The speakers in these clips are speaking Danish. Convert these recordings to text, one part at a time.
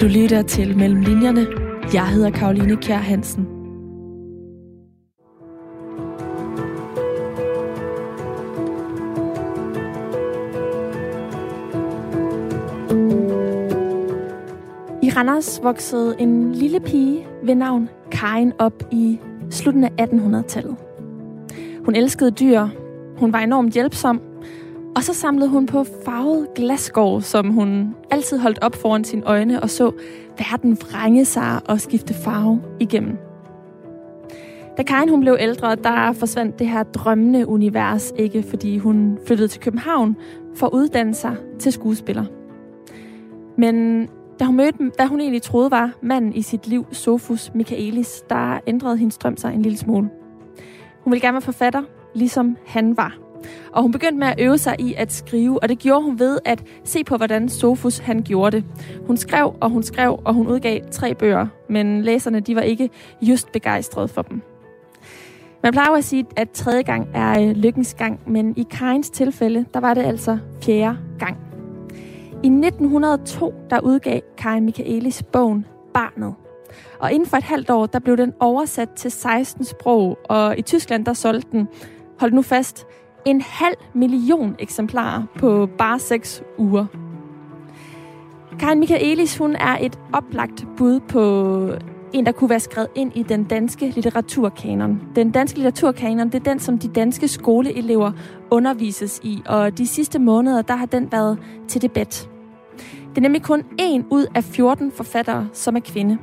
Du lytter til Mellem Linjerne. Jeg hedder Karoline Kjær Hansen. I Randers voksede en lille pige ved navn Karin op i slutningen af 1800-tallet. Hun elskede dyr, hun var enormt hjælpsom, og så samlede hun på farvet glasgård, som hun altid holdt op foran sine øjne og så verden vrænge sig og skifte farve igennem. Da Karin hun blev ældre, der forsvandt det her drømmende univers ikke, fordi hun flyttede til København for at uddanne sig til skuespiller. Men da hun mødte, hvad hun egentlig troede var manden i sit liv, Sofus Michaelis, der ændrede hendes drøm sig en lille smule. Hun ville gerne være forfatter, ligesom han var. Og hun begyndte med at øve sig i at skrive, og det gjorde hun ved at se på, hvordan Sofus han gjorde det. Hun skrev, og hun skrev, og hun udgav tre bøger, men læserne de var ikke just begejstrede for dem. Man plejer at sige, at tredje gang er øh, lykkens gang, men i Karins tilfælde, der var det altså fjerde gang. I 1902, der udgav Karin Michaelis bogen Barnet. Og inden for et halvt år, der blev den oversat til 16 sprog, og i Tyskland, der solgte den, hold nu fast, en halv million eksemplarer på bare 6 uger. Karin Michaelis, hun er et oplagt bud på en, der kunne være skrevet ind i den danske litteraturkanon. Den danske litteraturkanon, det er den, som de danske skoleelever undervises i, og de sidste måneder, der har den været til debat. Det er nemlig kun en ud af 14 forfattere, som er kvinde.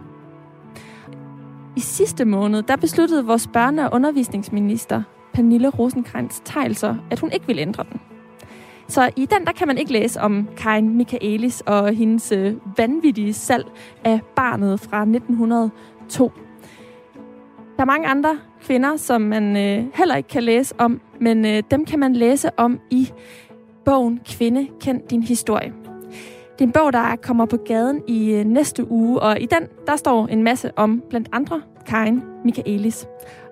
I sidste måned, der besluttede vores børne- og undervisningsminister, Pernille rosenkrantz teilser at hun ikke vil ændre den. Så i den, der kan man ikke læse om Karin Michaelis og hendes øh, vanvittige salg af barnet fra 1902. Der er mange andre kvinder, som man øh, heller ikke kan læse om, men øh, dem kan man læse om i bogen Kvinde, kend din historie. Det er en bog, der kommer på gaden i øh, næste uge, og i den, der står en masse om blandt andre Karin Michaelis.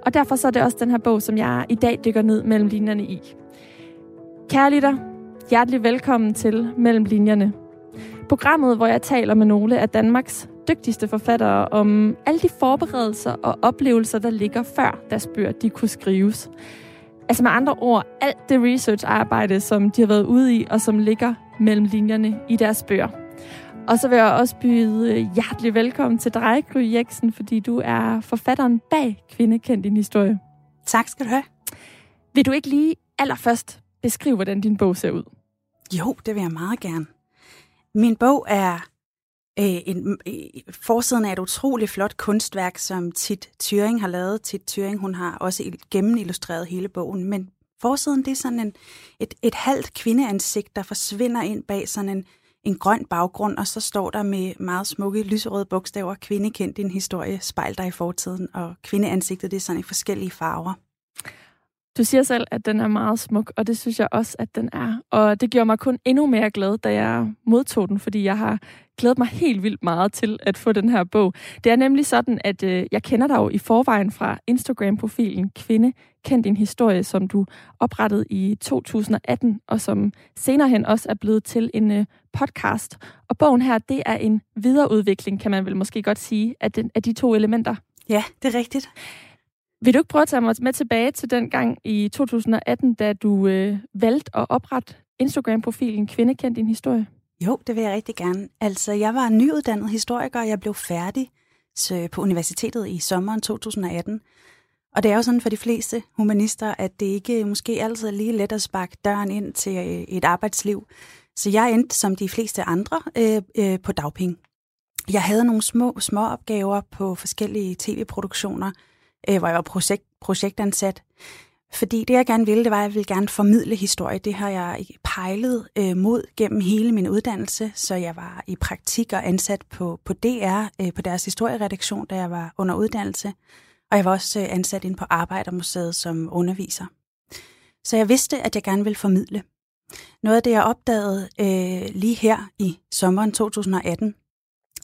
Og derfor så er det også den her bog, som jeg i dag dykker ned mellem linjerne i. Kære lytter, hjertelig velkommen til Mellem Linjerne. Programmet, hvor jeg taler med nogle af Danmarks dygtigste forfattere om alle de forberedelser og oplevelser, der ligger før deres bøger de kunne skrives. Altså med andre ord, alt det research-arbejde, som de har været ude i, og som ligger mellem linjerne i deres bøger. Og så vil jeg også byde hjertelig velkommen til dig, Gry Jeksen, fordi du er forfatteren bag Kvinde kendt din historie. Tak skal du have. Vil du ikke lige allerførst beskrive, hvordan din bog ser ud? Jo, det vil jeg meget gerne. Min bog er øh, en, øh, forsiden af et utroligt flot kunstværk, som Tit Thyring har lavet. Tit Thyring, hun har også gennemillustreret hele bogen, men forsiden det er sådan en, et, et halvt kvindeansigt, der forsvinder ind bag sådan en en grøn baggrund, og så står der med meget smukke lyserøde bogstaver, kvinde kendt din historie, spejl dig i fortiden, og kvindeansigtet, det er sådan i forskellige farver. Du siger selv, at den er meget smuk, og det synes jeg også, at den er. Og det gjorde mig kun endnu mere glad, da jeg modtog den, fordi jeg har glædet mig helt vildt meget til at få den her bog. Det er nemlig sådan, at øh, jeg kender dig jo i forvejen fra Instagram-profilen Kvinde Kend Din Historie, som du oprettede i 2018, og som senere hen også er blevet til en øh, podcast. Og bogen her, det er en videreudvikling, kan man vel måske godt sige, af, den, af de to elementer. Ja, det er rigtigt. Vil du ikke prøve at tage mig med tilbage til den gang i 2018, da du øh, valgte at oprette Instagram-profilen Kvinde kendt Din Historie? Jo, det vil jeg rigtig gerne. Altså, jeg var nyuddannet historiker, og jeg blev færdig på universitetet i sommeren 2018. Og det er jo sådan for de fleste humanister, at det ikke måske altid er lige let at sparke døren ind til øh, et arbejdsliv. Så jeg endte som de fleste andre øh, øh, på dagpenge. Jeg havde nogle små, små opgaver på forskellige tv-produktioner, øh, hvor jeg var projekt, projektansat. Fordi det, jeg gerne ville, det var, at jeg ville gerne formidle historie. Det har jeg pejlet øh, mod gennem hele min uddannelse, så jeg var i praktik og ansat på, på DR, øh, på deres historieredaktion, da jeg var under uddannelse. Og jeg var også øh, ansat ind på Arbejdermuseet som underviser. Så jeg vidste, at jeg gerne ville formidle. Noget af det, jeg opdagede øh, lige her i sommeren 2018,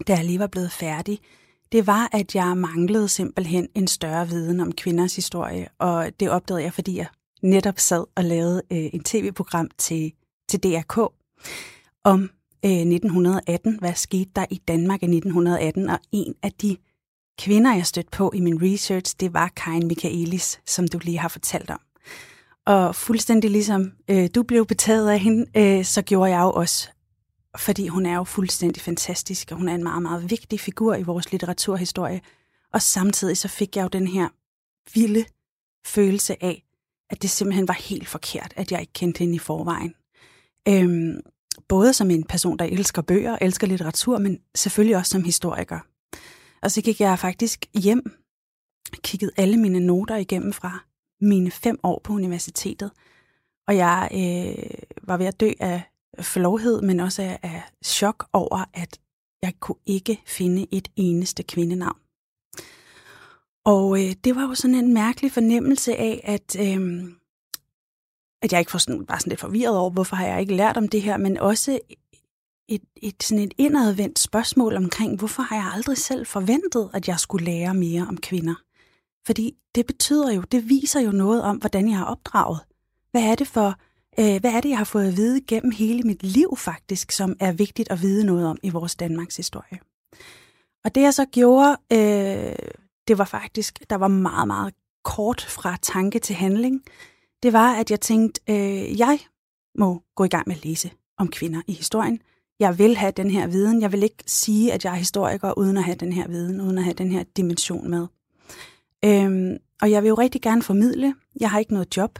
da jeg lige var blevet færdig, det var, at jeg manglede simpelthen en større viden om kvinders historie, og det opdagede jeg, fordi jeg netop sad og lavede øh, en tv-program til, til DRK om øh, 1918. Hvad skete der i Danmark i 1918? Og en af de kvinder, jeg stødte på i min research, det var Karin Michaelis, som du lige har fortalt om. Og fuldstændig ligesom øh, du blev betaget af hende, øh, så gjorde jeg jo også. Fordi hun er jo fuldstændig fantastisk, og hun er en meget, meget vigtig figur i vores litteraturhistorie. Og samtidig så fik jeg jo den her vilde følelse af, at det simpelthen var helt forkert, at jeg ikke kendte hende i forvejen. Øhm, både som en person, der elsker bøger, elsker litteratur, men selvfølgelig også som historiker. Og så gik jeg faktisk hjem, kiggede alle mine noter igennem fra mine fem år på universitetet, og jeg øh, var ved at dø af forlovhed, men også af, af chok over, at jeg kunne ikke finde et eneste kvindenavn. Og øh, det var jo sådan en mærkelig fornemmelse af, at, øh, at jeg ikke var sådan, var sådan lidt forvirret over, hvorfor har jeg ikke lært om det her, men også et, et, sådan et indadvendt spørgsmål omkring, hvorfor har jeg aldrig selv forventet, at jeg skulle lære mere om kvinder? Fordi det betyder jo, det viser jo noget om, hvordan jeg har opdraget. Hvad er det for, øh, hvad er det, jeg har fået at vide gennem hele mit liv faktisk, som er vigtigt at vide noget om i vores Danmarks historie? Og det jeg så gjorde, øh, det var faktisk, der var meget, meget kort fra tanke til handling. Det var, at jeg tænkte, øh, jeg må gå i gang med at læse om kvinder i historien. Jeg vil have den her viden. Jeg vil ikke sige, at jeg er historiker, uden at have den her viden, uden at have den her dimension med. Øhm, og jeg vil jo rigtig gerne formidle. Jeg har ikke noget job,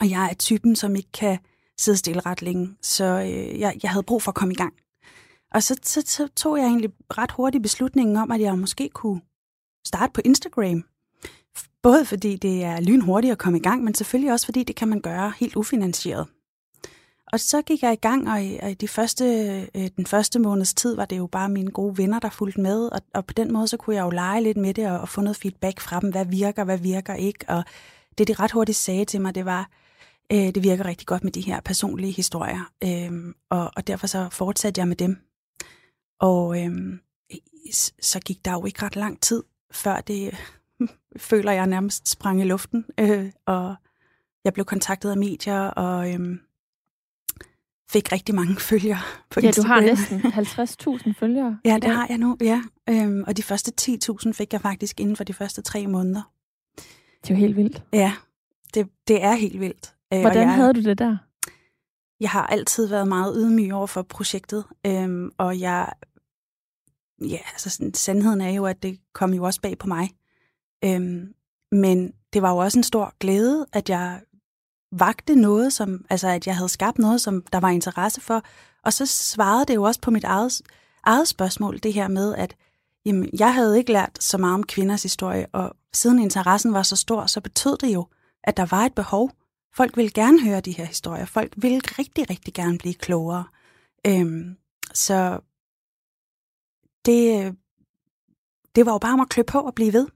og jeg er typen, som ikke kan sidde stille ret længe. Så øh, jeg, jeg havde brug for at komme i gang. Og så, så, så tog jeg egentlig ret hurtigt beslutningen om, at jeg måske kunne starte på Instagram. Både fordi det er lynhurtigt at komme i gang, men selvfølgelig også fordi det kan man gøre helt ufinansieret. Og så gik jeg i gang, og i, og i de første, øh, den første måneds tid var det jo bare mine gode venner, der fulgte med, og, og på den måde så kunne jeg jo lege lidt med det og, og få noget feedback fra dem, hvad virker, hvad virker ikke, og det de ret hurtigt sagde til mig, det var, øh, det virker rigtig godt med de her personlige historier, øh, og, og derfor så fortsatte jeg med dem. Og øh, så gik der jo ikke ret lang tid, før det føler jeg nærmest sprang i luften, øh, og jeg blev kontaktet af medier, og øh, fik rigtig mange følgere på Ja, Instagram. du har næsten 50.000 følgere. Ja, det har jeg nu, ja. Øhm, og de første 10.000 fik jeg faktisk inden for de første tre måneder. Det er jo helt vildt. Ja, det, det er helt vildt. Øh, Hvordan jeg, havde du det der? Jeg har altid været meget ydmyg over for projektet, øhm, og jeg, ja, altså sådan, sandheden er jo, at det kom jo også bag på mig. Øhm, men det var jo også en stor glæde, at jeg vagte noget, som, altså at jeg havde skabt noget, som der var interesse for. Og så svarede det jo også på mit eget, eget spørgsmål, det her med, at jamen, jeg havde ikke lært så meget om kvinders historie, og siden interessen var så stor, så betød det jo, at der var et behov. Folk ville gerne høre de her historier. Folk ville rigtig, rigtig gerne blive klogere. Øhm, så det, øh, det var jo bare om at klø på og blive ved.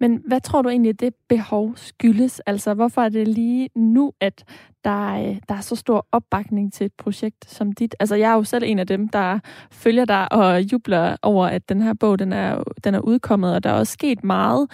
Men hvad tror du egentlig, det behov skyldes? Altså, hvorfor er det lige nu, at der, er, der er så stor opbakning til et projekt som dit? Altså, jeg er jo selv en af dem, der følger dig og jubler over, at den her bog, den er, den er udkommet, og der er også sket meget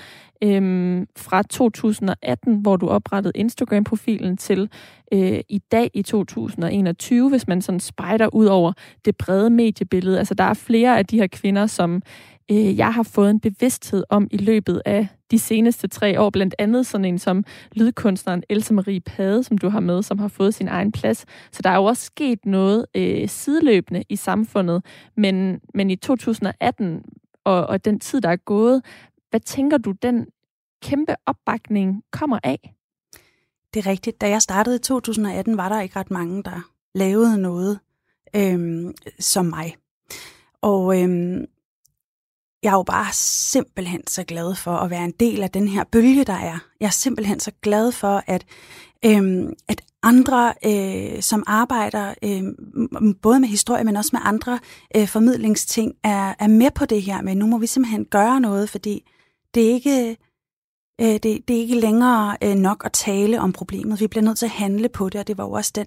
øhm, fra 2018, hvor du oprettede Instagram-profilen, til øh, i dag i 2021, hvis man sådan spejder ud over det brede mediebillede. Altså, der er flere af de her kvinder, som øh, jeg har fået en bevidsthed om i løbet af de seneste tre år. Blandt andet sådan en som lydkunstneren Elsa Marie Pade, som du har med, som har fået sin egen plads. Så der er jo også sket noget øh, sideløbende i samfundet. Men, men i 2018 og, og den tid, der er gået, hvad tænker du, den kæmpe opbakning kommer af? Det er rigtigt. Da jeg startede i 2018, var der ikke ret mange, der lavede noget øhm, som mig. Og øhm, jeg er jo bare simpelthen så glad for at være en del af den her bølge, der er. Jeg er simpelthen så glad for, at, øhm, at andre, øh, som arbejder øh, både med historie, men også med andre øh, formidlingsting, er, er med på det her Men nu må vi simpelthen gøre noget, fordi det er ikke, øh, det, det er ikke længere øh, nok at tale om problemet. Vi bliver nødt til at handle på det, og det var jo også den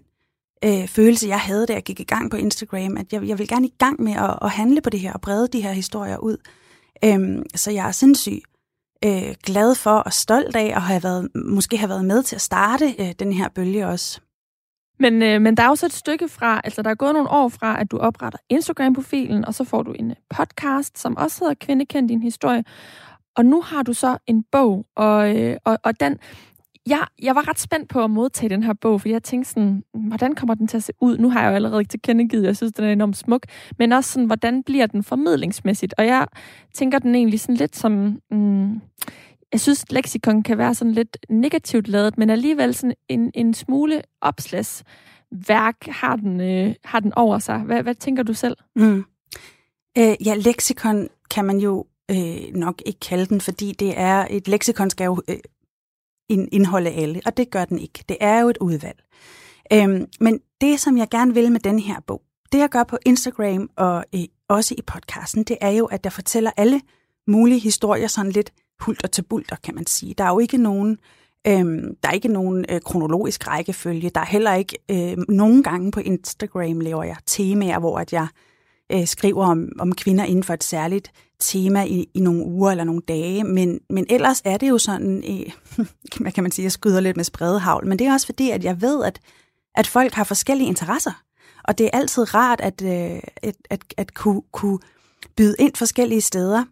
øh, følelse, jeg havde, da jeg gik i gang på Instagram, at jeg, jeg vil gerne i gang med at, at handle på det her og brede de her historier ud. Øhm, så jeg er sindssygt øh, glad for og stolt af at have været, måske have været med til at starte øh, den her bølge også. Men, øh, men der er også et stykke fra, altså der er gået nogle år fra, at du opretter Instagram-profilen, og så får du en øh, podcast, som også hedder Kvindekend din historie. Og nu har du så en bog, og, øh, og, og den, jeg, jeg var ret spændt på at modtage den her bog, for jeg tænkte sådan, hvordan kommer den til at se ud? Nu har jeg jo allerede ikke tilkendegivet, jeg synes, den er enormt smuk, men også sådan, hvordan bliver den formidlingsmæssigt? Og jeg tænker den egentlig sådan lidt som, mm, jeg synes, leksikon kan være sådan lidt negativt lavet, men alligevel sådan en, en smule opslagsværk har den, øh, har den over sig. Hvad, hvad tænker du selv? Mm. Øh, ja, leksikon kan man jo øh, nok ikke kalde den, fordi det er et leksikon skal jo øh, indeholde alle, og det gør den ikke. Det er jo et udvalg. Øhm, men det, som jeg gerne vil med den her bog, det jeg gør på Instagram og øh, også i podcasten, det er jo, at jeg fortæller alle mulige historier sådan lidt hulter til bulter, kan man sige. Der er jo ikke nogen, øhm, der er ikke nogen øh, kronologisk rækkefølge. Der er heller ikke øh, nogen gange på Instagram laver jeg temaer, hvor at jeg øh, skriver om, om kvinder inden for et særligt tema i, i nogle uger eller nogle dage, men, men ellers er det jo sådan, øh, hvad kan man sige, jeg skyder lidt med spredehavl, men det er også fordi, at jeg ved, at, at folk har forskellige interesser, og det er altid rart at, øh, at, at, at kunne, kunne byde ind forskellige steder.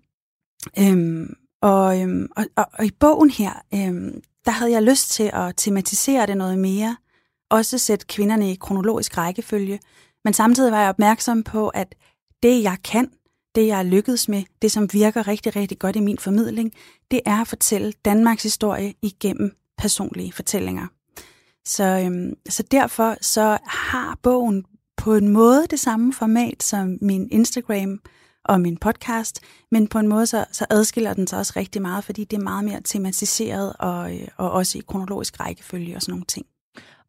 Øhm, og, øhm, og, og, og i bogen her, øhm, der havde jeg lyst til at tematisere det noget mere, også sætte kvinderne i kronologisk rækkefølge, men samtidig var jeg opmærksom på, at det jeg kan, det jeg er lykkedes med, det som virker rigtig, rigtig godt i min formidling, det er at fortælle Danmarks historie igennem personlige fortællinger. Så, øhm, så derfor så har bogen på en måde det samme format som min Instagram og min podcast, men på en måde så, så adskiller den sig også rigtig meget, fordi det er meget mere tematiseret og, øh, og også i kronologisk rækkefølge og sådan nogle ting.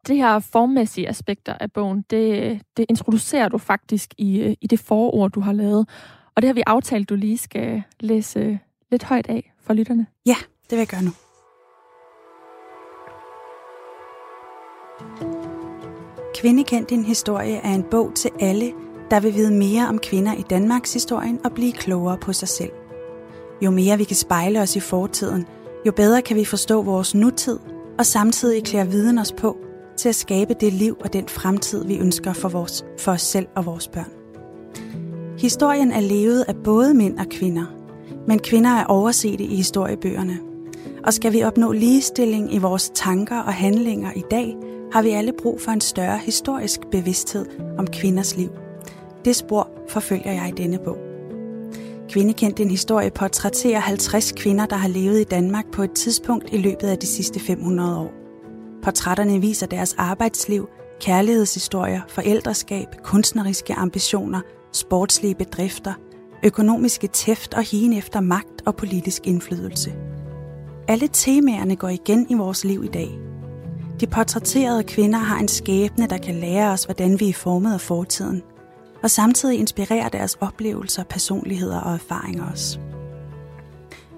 Det her formmæssige aspekter af bogen, det, det introducerer du faktisk i, øh, i det forord, du har lavet. Og det har vi aftalt, du lige skal læse øh, lidt højt af for lytterne. Ja, det vil jeg gøre nu. Kvindekend din historie er en bog til alle, der vil vide mere om kvinder i Danmarks historien og blive klogere på sig selv. Jo mere vi kan spejle os i fortiden, jo bedre kan vi forstå vores nutid og samtidig klæde viden os på til at skabe det liv og den fremtid, vi ønsker for, vores, for os selv og vores børn. Historien er levet af både mænd og kvinder, men kvinder er overset i historiebøgerne. Og skal vi opnå ligestilling i vores tanker og handlinger i dag, har vi alle brug for en større historisk bevidsthed om kvinders liv. Det spor forfølger jeg i denne bog. Kvindekendt en historie portrætterer 50 kvinder, der har levet i Danmark på et tidspunkt i løbet af de sidste 500 år. Portrætterne viser deres arbejdsliv, kærlighedshistorier, forældreskab, kunstneriske ambitioner, sportslige bedrifter, økonomiske tæft og hien efter magt og politisk indflydelse. Alle temaerne går igen i vores liv i dag. De portrætterede kvinder har en skæbne, der kan lære os, hvordan vi er formet af fortiden, og samtidig inspirere deres oplevelser, personligheder og erfaringer os.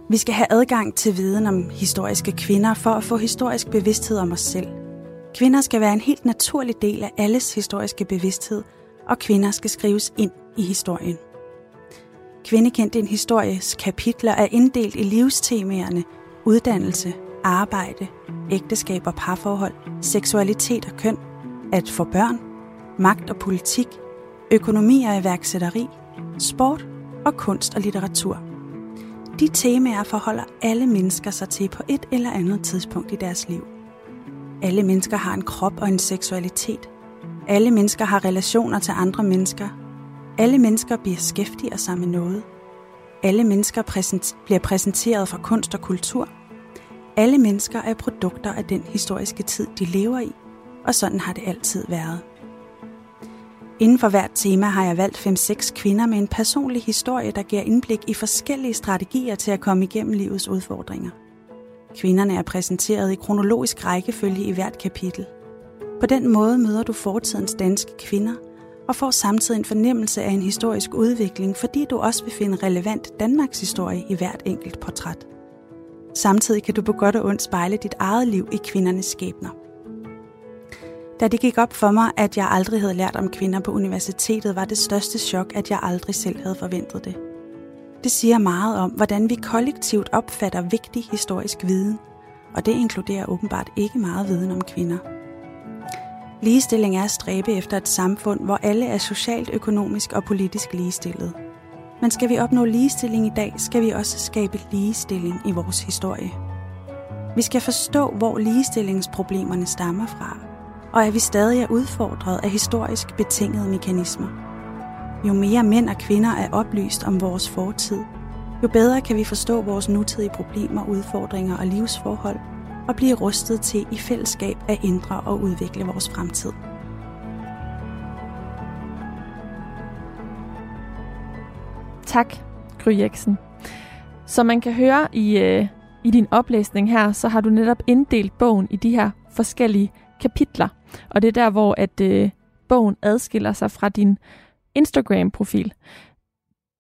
Vi skal have adgang til viden om historiske kvinder for at få historisk bevidsthed om os selv. Kvinder skal være en helt naturlig del af alles historiske bevidsthed, og kvinder skal skrives ind i historien. Kvindekendt en histories kapitler er inddelt i livstemaerne uddannelse, arbejde, ægteskab og parforhold, seksualitet og køn, at få børn, magt og politik, økonomi og iværksætteri, sport og kunst og litteratur. De temaer forholder alle mennesker sig til på et eller andet tidspunkt i deres liv. Alle mennesker har en krop og en seksualitet. Alle mennesker har relationer til andre mennesker. Alle mennesker beskæftiger sig med noget. Alle mennesker præsent- bliver præsenteret for kunst og kultur. Alle mennesker er produkter af den historiske tid, de lever i, og sådan har det altid været. Inden for hvert tema har jeg valgt 5-6 kvinder med en personlig historie, der giver indblik i forskellige strategier til at komme igennem livets udfordringer. Kvinderne er præsenteret i kronologisk rækkefølge i hvert kapitel. På den måde møder du fortidens danske kvinder og får samtidig en fornemmelse af en historisk udvikling, fordi du også vil finde relevant Danmarks historie i hvert enkelt portræt. Samtidig kan du på godt og ondt spejle dit eget liv i kvindernes skæbner. Da det gik op for mig, at jeg aldrig havde lært om kvinder på universitetet, var det største chok, at jeg aldrig selv havde forventet det. Det siger meget om, hvordan vi kollektivt opfatter vigtig historisk viden, og det inkluderer åbenbart ikke meget viden om kvinder. Ligestilling er at stræbe efter et samfund, hvor alle er socialt, økonomisk og politisk ligestillet. Men skal vi opnå ligestilling i dag, skal vi også skabe ligestilling i vores historie. Vi skal forstå, hvor ligestillingsproblemerne stammer fra, og at vi stadig er udfordret af historisk betingede mekanismer. Jo mere mænd og kvinder er oplyst om vores fortid, jo bedre kan vi forstå vores nutidige problemer, udfordringer og livsforhold, og blive rustet til i fællesskab at ændre og udvikle vores fremtid. Tak, Gry Jeksen. Som man kan høre i, øh, i din oplæsning her, så har du netop inddelt bogen i de her forskellige kapitler. Og det er der, hvor at øh, bogen adskiller sig fra din Instagram-profil.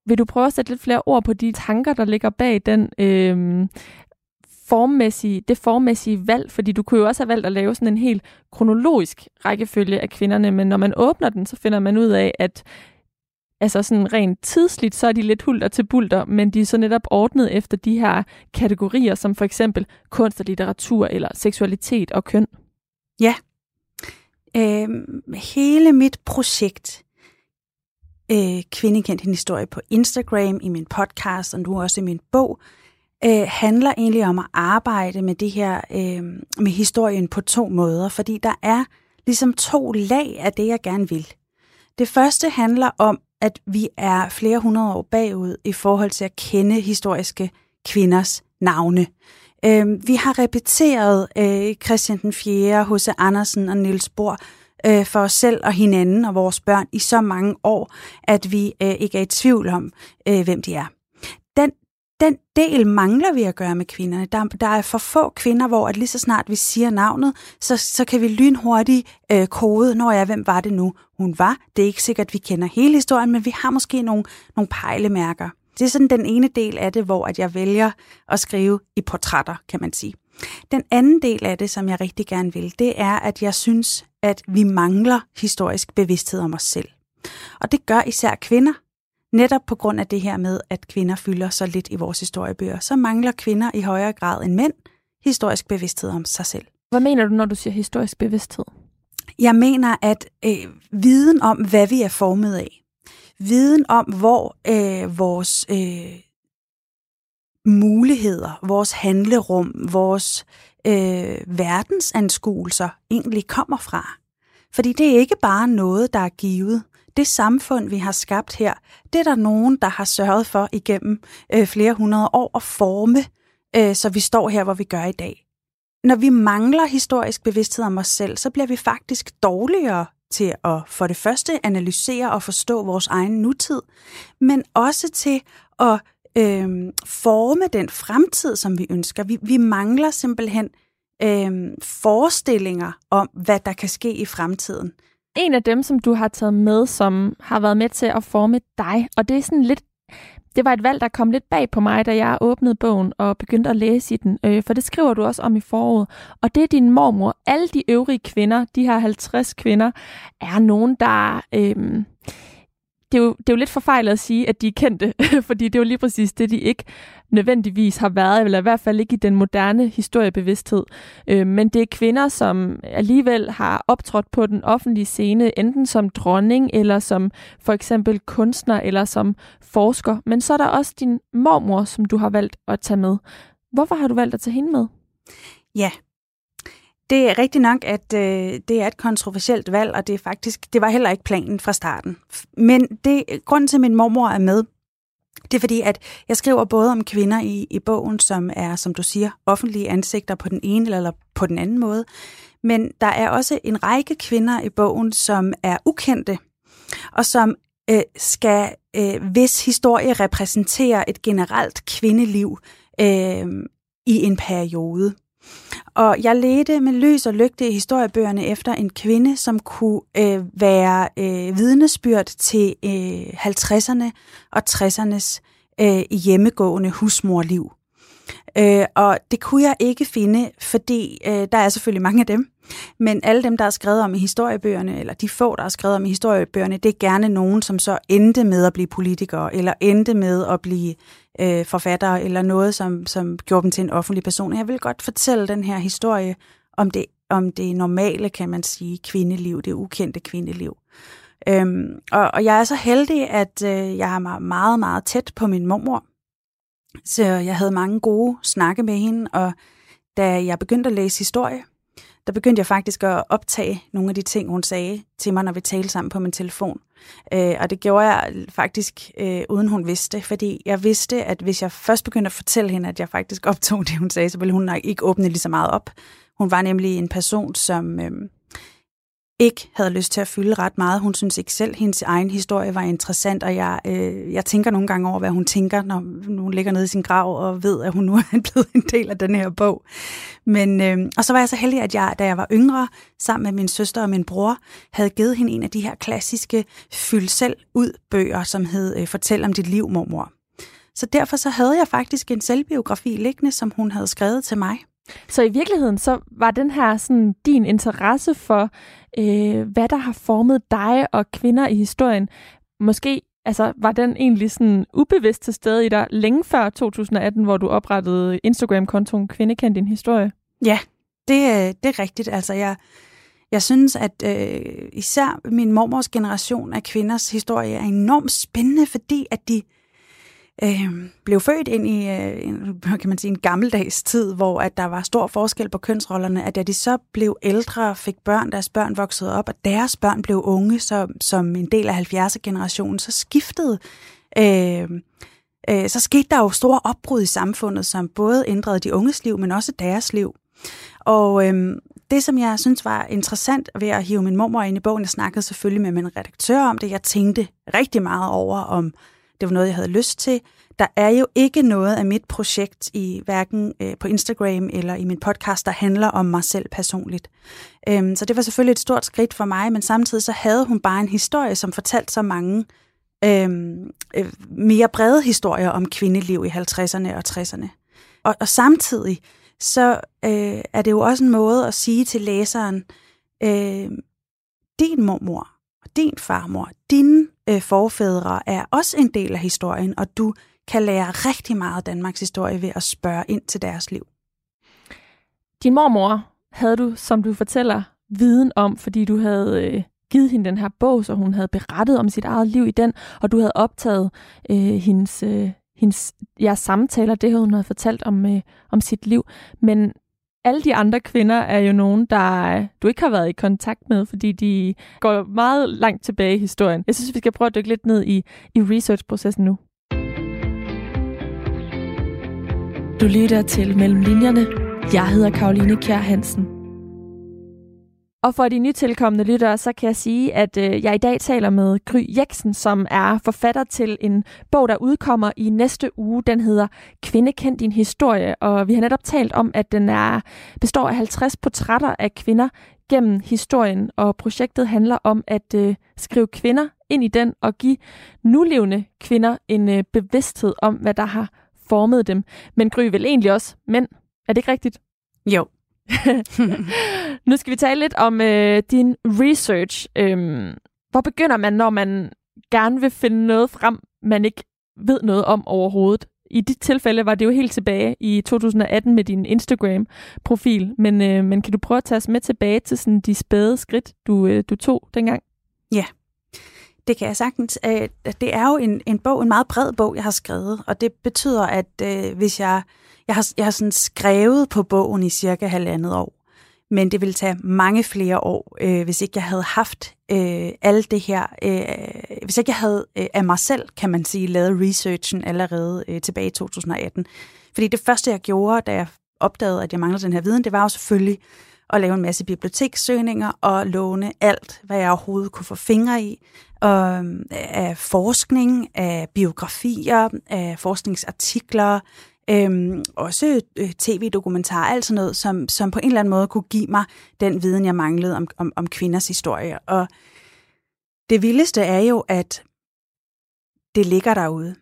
Vil du prøve at sætte lidt flere ord på de tanker, der ligger bag den øh, formmæssige, det formmæssige valg? Fordi du kunne jo også have valgt at lave sådan en helt kronologisk rækkefølge af kvinderne, men når man åbner den, så finder man ud af, at altså sådan rent tidsligt, så er de lidt hulter til bulter, men de er så netop ordnet efter de her kategorier, som for eksempel kunst og litteratur, eller seksualitet og køn. Ja. Øh, hele mit projekt, øh, Kvindekendt en historie på Instagram, i min podcast, og nu også i min bog, øh, handler egentlig om at arbejde med det her, øh, med historien på to måder, fordi der er ligesom to lag af det, jeg gerne vil. Det første handler om at vi er flere hundrede år bagud i forhold til at kende historiske kvinders navne. Øh, vi har repeteret øh, Christian den 4., H.C. Andersen og Niels Bohr øh, for os selv og hinanden og vores børn i så mange år, at vi øh, ikke er i tvivl om, øh, hvem de er. Den del mangler vi at gøre med kvinderne. Der, der er for få kvinder, hvor at lige så snart vi siger navnet, så, så kan vi lynhurtigt øh, kode, når jeg, hvem var det nu, hun var. Det er ikke sikkert, at vi kender hele historien, men vi har måske nogle, nogle pejlemærker. Det er sådan den ene del af det, hvor at jeg vælger at skrive i portrætter, kan man sige. Den anden del af det, som jeg rigtig gerne vil, det er, at jeg synes, at vi mangler historisk bevidsthed om os selv. Og det gør især kvinder, Netop på grund af det her med, at kvinder fylder så lidt i vores historiebøger, så mangler kvinder i højere grad end mænd historisk bevidsthed om sig selv. Hvad mener du, når du siger historisk bevidsthed? Jeg mener, at øh, viden om, hvad vi er formet af, viden om, hvor øh, vores øh, muligheder, vores handlerum, vores øh, verdensanskuelser egentlig kommer fra. Fordi det er ikke bare noget, der er givet det samfund, vi har skabt her, det er der nogen, der har sørget for igennem øh, flere hundrede år at forme, øh, så vi står her, hvor vi gør i dag. Når vi mangler historisk bevidsthed om os selv, så bliver vi faktisk dårligere til at for det første analysere og forstå vores egen nutid, men også til at øh, forme den fremtid, som vi ønsker. Vi, vi mangler simpelthen øh, forestillinger om, hvad der kan ske i fremtiden en af dem, som du har taget med, som har været med til at forme dig. Og det er sådan lidt det var et valg, der kom lidt bag på mig, da jeg åbnede bogen og begyndte at læse i den. Øh, for det skriver du også om i foråret. Og det er din mormor. Alle de øvrige kvinder, de her 50 kvinder, er nogen, der... Øh, det er, jo, det er jo lidt forfejlet at sige, at de er kendte, fordi det er jo lige præcis det, de ikke nødvendigvis har været, eller i hvert fald ikke i den moderne historiebevidsthed. Øh, men det er kvinder, som alligevel har optrådt på den offentlige scene, enten som dronning, eller som for eksempel kunstner, eller som forsker. Men så er der også din mormor, som du har valgt at tage med. Hvorfor har du valgt at tage hende med? Ja, det er rigtigt nok, at øh, det er et kontroversielt valg, og det er faktisk det var heller ikke planen fra starten. Men det grunden til, at min mormor er med, det er fordi, at jeg skriver både om kvinder i, i bogen, som er, som du siger, offentlige ansigter på den ene eller på den anden måde. Men der er også en række kvinder i bogen, som er ukendte, og som øh, skal, øh, hvis historie repræsenterer et generelt kvindeliv øh, i en periode. Og jeg ledte med lys og lygte i historiebøgerne efter en kvinde, som kunne øh, være øh, vidnesbyrd til øh, 50'erne og 60'ernes øh, hjemmegående husmorliv. Øh, og det kunne jeg ikke finde, fordi øh, der er selvfølgelig mange af dem, men alle dem, der er skrevet om i historiebøgerne, eller de få, der er skrevet om i historiebøgerne, det er gerne nogen, som så endte med at blive politikere, eller endte med at blive øh, forfattere, eller noget, som, som gjorde dem til en offentlig person. Jeg vil godt fortælle den her historie om det, om det normale, kan man sige, kvindeliv, det ukendte kvindeliv. Øhm, og, og jeg er så heldig, at øh, jeg er meget, meget tæt på min mormor. Så jeg havde mange gode snakke med hende, og da jeg begyndte at læse historie, der begyndte jeg faktisk at optage nogle af de ting, hun sagde til mig, når vi talte sammen på min telefon. Øh, og det gjorde jeg faktisk øh, uden hun vidste, fordi jeg vidste, at hvis jeg først begyndte at fortælle hende, at jeg faktisk optog det, hun sagde, så ville hun nok ikke åbne lige så meget op. Hun var nemlig en person, som... Øh, ikke havde lyst til at fylde ret meget. Hun synes ikke selv, at hendes egen historie var interessant, og jeg, øh, jeg tænker nogle gange over, hvad hun tænker, når hun ligger nede i sin grav og ved, at hun nu er blevet en del af den her bog. Men, øh, og så var jeg så heldig, at jeg, da jeg var yngre, sammen med min søster og min bror, havde givet hende en af de her klassiske fyld selv ud bøger, som hed øh, Fortæl om dit liv, mormor. Så derfor så havde jeg faktisk en selvbiografi liggende, som hun havde skrevet til mig. Så i virkeligheden, så var den her sådan din interesse for, øh, hvad der har formet dig og kvinder i historien, måske altså, var den egentlig sådan ubevidst til stede i dig længe før 2018, hvor du oprettede Instagram-kontoen Kvinde kendt din historie? Ja, det, øh, det er rigtigt. Altså, jeg, jeg synes, at øh, især min mormors generation af kvinders historie er enormt spændende, fordi at de øh, Øhm, blev født ind i øh, en, kan man sige, en gammeldags tid, hvor at der var stor forskel på kønsrollerne, at da de så blev ældre og fik børn, deres børn voksede op, og deres børn blev unge så, som en del af 70'er-generationen, så skiftede øh, øh, så skete der jo store opbrud i samfundet, som både ændrede de unges liv, men også deres liv. Og øh, det, som jeg synes var interessant ved at hive min mormor ind i bogen, jeg snakkede selvfølgelig med min redaktør om det, jeg tænkte rigtig meget over, om det var noget, jeg havde lyst til. Der er jo ikke noget af mit projekt i hverken øh, på Instagram eller i min podcast, der handler om mig selv personligt. Øhm, så det var selvfølgelig et stort skridt for mig, men samtidig så havde hun bare en historie, som fortalte så mange øhm, øh, mere brede historier om kvindeliv i 50'erne og 60'erne. Og, og samtidig så øh, er det jo også en måde at sige til læseren, øh, din mormor og din farmor, dine øh, forfædre er også en del af historien, og du kan lære rigtig meget af Danmarks historie ved at spørge ind til deres liv. Din mormor havde du, som du fortæller, viden om, fordi du havde øh, givet hende den her bog, så hun havde berettet om sit eget liv i den, og du havde optaget øh, hendes, øh, hendes jeres samtaler, det hun havde fortalt om, øh, om sit liv. Men alle de andre kvinder er jo nogen, der øh, du ikke har været i kontakt med, fordi de går meget langt tilbage i historien. Jeg synes, vi skal prøve at dykke lidt ned i, i researchprocessen nu. Du lytter til Mellem Linjerne. Jeg hedder Karoline Kjær Hansen. Og for de nytilkommende lyttere, så kan jeg sige, at øh, jeg i dag taler med Gry Jeksen, som er forfatter til en bog, der udkommer i næste uge. Den hedder Kvinde kend din historie, og vi har netop talt om, at den er består af 50 portrætter af kvinder gennem historien, og projektet handler om at øh, skrive kvinder ind i den og give nulevende kvinder en øh, bevidsthed om, hvad der har formet dem. Men Gry vil egentlig også mænd. Er det ikke rigtigt? Jo, nu skal vi tale lidt om øh, din research. Øhm, hvor begynder man, når man gerne vil finde noget frem, man ikke ved noget om overhovedet? I dit tilfælde var det jo helt tilbage i 2018 med din Instagram-profil, men, øh, men kan du prøve at tage os med tilbage til sådan de spæde skridt, du, øh, du tog dengang? Ja, det kan jeg sagtens. Øh, det er jo en, en bog, en meget bred bog, jeg har skrevet, og det betyder, at øh, hvis jeg jeg har, jeg har sådan skrevet på bogen i cirka halvandet år, men det ville tage mange flere år, øh, hvis ikke jeg havde haft øh, alt det her, øh, hvis ikke jeg havde øh, af mig selv, kan man sige, lavet researchen allerede øh, tilbage i 2018. Fordi det første, jeg gjorde, da jeg opdagede, at jeg manglede den her viden, det var jo selvfølgelig at lave en masse bibliotekssøgninger og låne alt, hvad jeg overhovedet kunne få fingre i, og, øh, af forskning, af biografier, af forskningsartikler, Øhm, også øh, tv-dokumentar, alt sådan noget, som, som på en eller anden måde kunne give mig den viden, jeg manglede om, om, om kvinders historie. Og det vildeste er jo, at det ligger derude.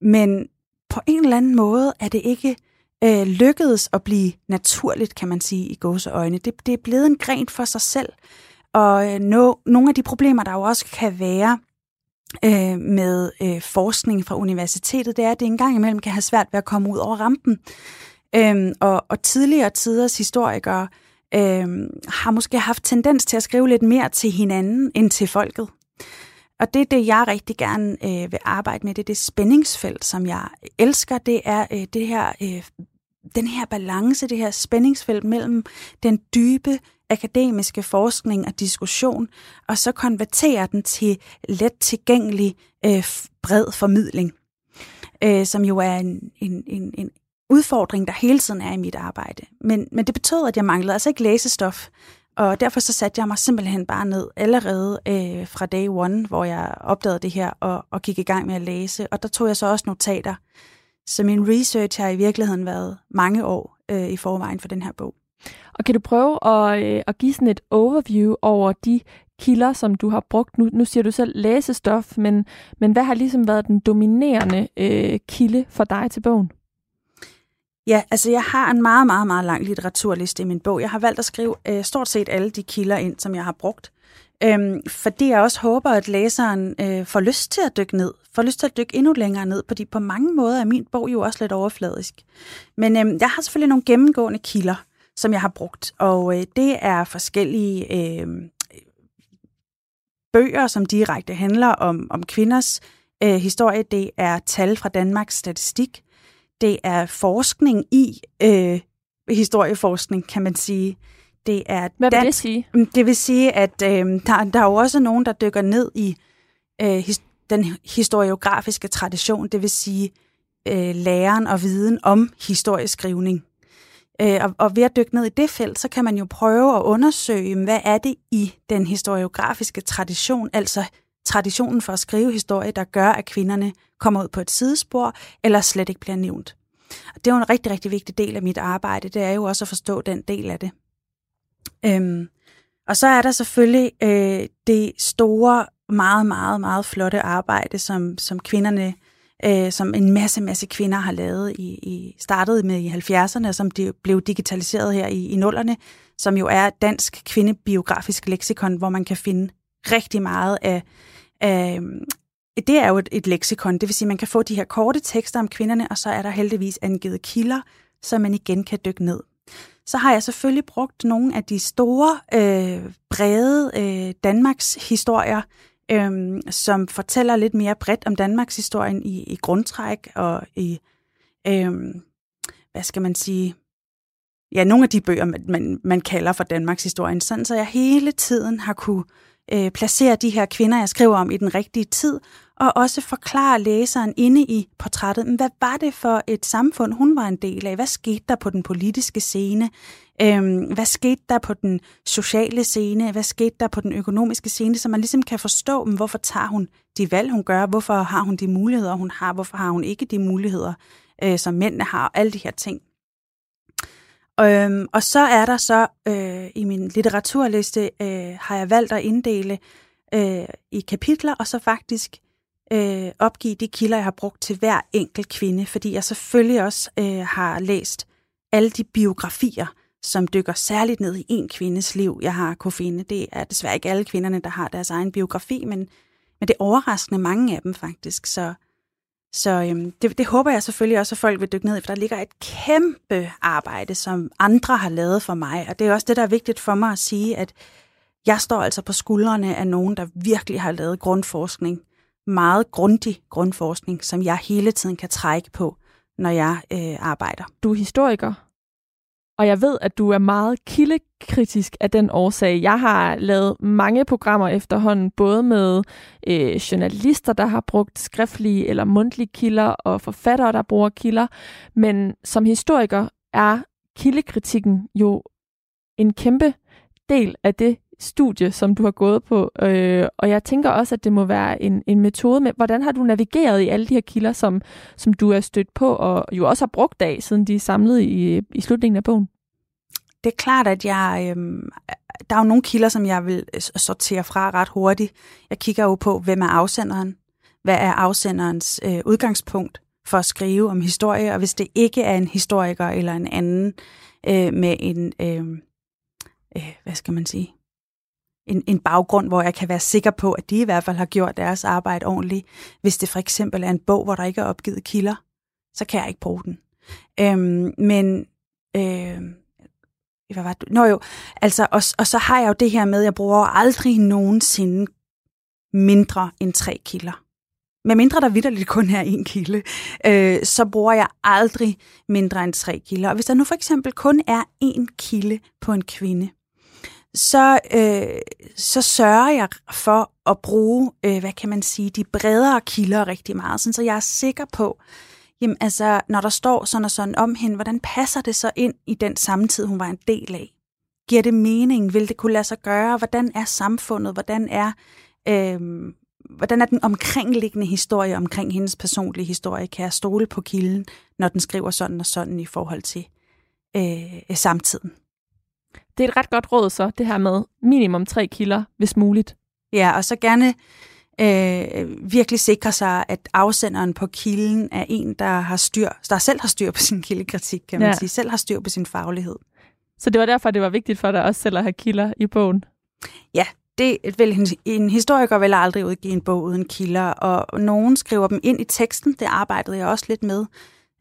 Men på en eller anden måde er det ikke øh, lykkedes at blive naturligt, kan man sige, i gåseøjne. Det, det er blevet en gren for sig selv. Og øh, no, nogle af de problemer, der jo også kan være øh, med øh, forskning fra universitetet, det er, at det engang imellem kan have svært ved at komme ud over rampen. Øhm, og, og tidligere tiders historikere øh, har måske haft tendens til at skrive lidt mere til hinanden end til folket. Og det er det, jeg rigtig gerne øh, vil arbejde med. Det er det spændingsfelt, som jeg elsker. Det er øh, det her, øh, den her balance, det her spændingsfelt mellem den dybe akademiske forskning og diskussion, og så konvertere den til let tilgængelig øh, bred formidling, øh, som jo er en, en, en, en udfordring, der hele tiden er i mit arbejde. Men, men det betød, at jeg manglede altså ikke læsestof, og derfor så satte jeg mig simpelthen bare ned allerede øh, fra day one, hvor jeg opdagede det her og, og gik i gang med at læse. Og der tog jeg så også notater. Så min research har i virkeligheden været mange år øh, i forvejen for den her bog. Og kan du prøve at, øh, at give sådan et overview over de kilder, som du har brugt? Nu, nu siger du selv læsestof, men, men hvad har ligesom været den dominerende øh, kilde for dig til bogen? Ja, altså jeg har en meget, meget, meget lang litteraturliste i min bog. Jeg har valgt at skrive øh, stort set alle de kilder ind, som jeg har brugt. Øhm, fordi jeg også håber, at læseren øh, får lyst til at dykke ned, får lyst til at dykke endnu længere ned, fordi på mange måder er min bog jo også lidt overfladisk. Men øhm, jeg har selvfølgelig nogle gennemgående kilder, som jeg har brugt, og øh, det er forskellige øh, bøger, som direkte handler om, om kvinders øh, historie. Det er tal fra Danmarks Statistik, det er forskning i øh, historieforskning, kan man sige. Det er Hvad vil det sige? Mm, det vil sige, at øh, der, der er jo også nogen, der dykker ned i øh, his, den historiografiske tradition, det vil sige øh, læren og viden om historieskrivning. Øh, og, og ved at dykke ned i det felt, så kan man jo prøve at undersøge, hvad er det i den historiografiske tradition, altså traditionen for at skrive historie, der gør, at kvinderne kommer ud på et sidespor, eller slet ikke bliver nævnt. Og det er jo en rigtig, rigtig vigtig del af mit arbejde, det er jo også at forstå den del af det. Øhm, og så er der selvfølgelig øh, det store, meget, meget, meget flotte arbejde, som, som kvinderne, øh, som en masse, masse kvinder har lavet i, i startet med i 70'erne, som de blev digitaliseret her i, i nullerne, som jo er dansk kvindebiografisk leksikon, hvor man kan finde rigtig meget af, af, øh, det er jo et, et leksikon, det vil sige, at man kan få de her korte tekster om kvinderne, og så er der heldigvis angivet kilder, så man igen kan dykke ned. Så har jeg selvfølgelig brugt nogle af de store, øh, brede øh, Danmarks historier, øh, som fortæller lidt mere bredt om Danmarks historien i, i grundtræk og i, øh, hvad skal man sige, ja, nogle af de bøger, man, man, man kalder for Danmarks historien, sådan så jeg hele tiden har kunne øh, placere de her kvinder, jeg skriver om, i den rigtige tid, og også forklare læseren inde i portrættet, hvad var det for et samfund, hun var en del af? Hvad skete der på den politiske scene? Øhm, hvad skete der på den sociale scene? Hvad skete der på den økonomiske scene? Så man ligesom kan forstå, hvorfor tager hun de valg, hun gør? Hvorfor har hun de muligheder, hun har? Hvorfor har hun ikke de muligheder, øh, som mændene har? Alle de her ting. Øhm, og så er der så øh, i min litteraturliste, øh, har jeg valgt at inddele øh, i kapitler, og så faktisk øh, opgive de kilder, jeg har brugt til hver enkelt kvinde, fordi jeg selvfølgelig også øh, har læst alle de biografier, som dykker særligt ned i en kvindes liv, jeg har kunne finde. Det er desværre ikke alle kvinderne, der har deres egen biografi, men, men det er overraskende mange af dem faktisk. Så, så øhm, det, det håber jeg selvfølgelig også, at folk vil dykke ned i, for der ligger et kæmpe arbejde, som andre har lavet for mig. Og det er også det, der er vigtigt for mig at sige, at jeg står altså på skuldrene af nogen, der virkelig har lavet grundforskning meget grundig grundforskning, som jeg hele tiden kan trække på, når jeg øh, arbejder. Du er historiker, og jeg ved, at du er meget kildekritisk af den årsag. Jeg har lavet mange programmer efterhånden, både med øh, journalister, der har brugt skriftlige eller mundtlige kilder, og forfattere, der bruger kilder. Men som historiker er kildekritikken jo en kæmpe del af det, studie, som du har gået på. Øh, og jeg tænker også, at det må være en, en metode med, hvordan har du navigeret i alle de her kilder, som, som du er stødt på, og jo også har brugt af, siden de er samlet i, i slutningen af bogen? Det er klart, at jeg, øh, der er jo nogle kilder, som jeg vil sortere fra ret hurtigt. Jeg kigger jo på, hvem er afsenderen? Hvad er afsenderens øh, udgangspunkt for at skrive om historie? Og hvis det ikke er en historiker eller en anden øh, med en, øh, øh, hvad skal man sige, en, en baggrund, hvor jeg kan være sikker på, at de i hvert fald har gjort deres arbejde ordentligt. Hvis det for eksempel er en bog, hvor der ikke er opgivet kilder, så kan jeg ikke bruge den. Øhm, men øh, hvad var det? Nå jo, altså, og, og så har jeg jo det her med, at jeg bruger aldrig nogensinde mindre end tre kilder. Med mindre der vidderligt kun er en kilde, øh, så bruger jeg aldrig mindre end tre kilder. Og hvis der nu for eksempel kun er en kilde på en kvinde, så, øh, så sørger jeg for at bruge, øh, hvad kan man sige, de bredere kilder rigtig meget, sådan, så jeg er sikker på, jamen altså, når der står sådan og sådan om hende, hvordan passer det så ind i den samtid, hun var en del af? Giver det mening? Vil det kunne lade sig gøre? Hvordan er samfundet? Hvordan er, øh, hvordan er den omkringliggende historie omkring hendes personlige historie? Kan jeg stole på kilden, når den skriver sådan og sådan i forhold til øh, samtiden? Det er et ret godt råd så, det her med minimum tre kilder, hvis muligt. Ja, og så gerne øh, virkelig sikre sig, at afsenderen på kilden er en, der har styr, der selv har styr på sin kildekritik, kan man ja. sige, selv har styr på sin faglighed. Så det var derfor, det var vigtigt for dig også selv at have kilder i bogen? Ja, det vil en, en historiker vil aldrig udgive en bog uden kilder, og nogen skriver dem ind i teksten, det arbejdede jeg også lidt med.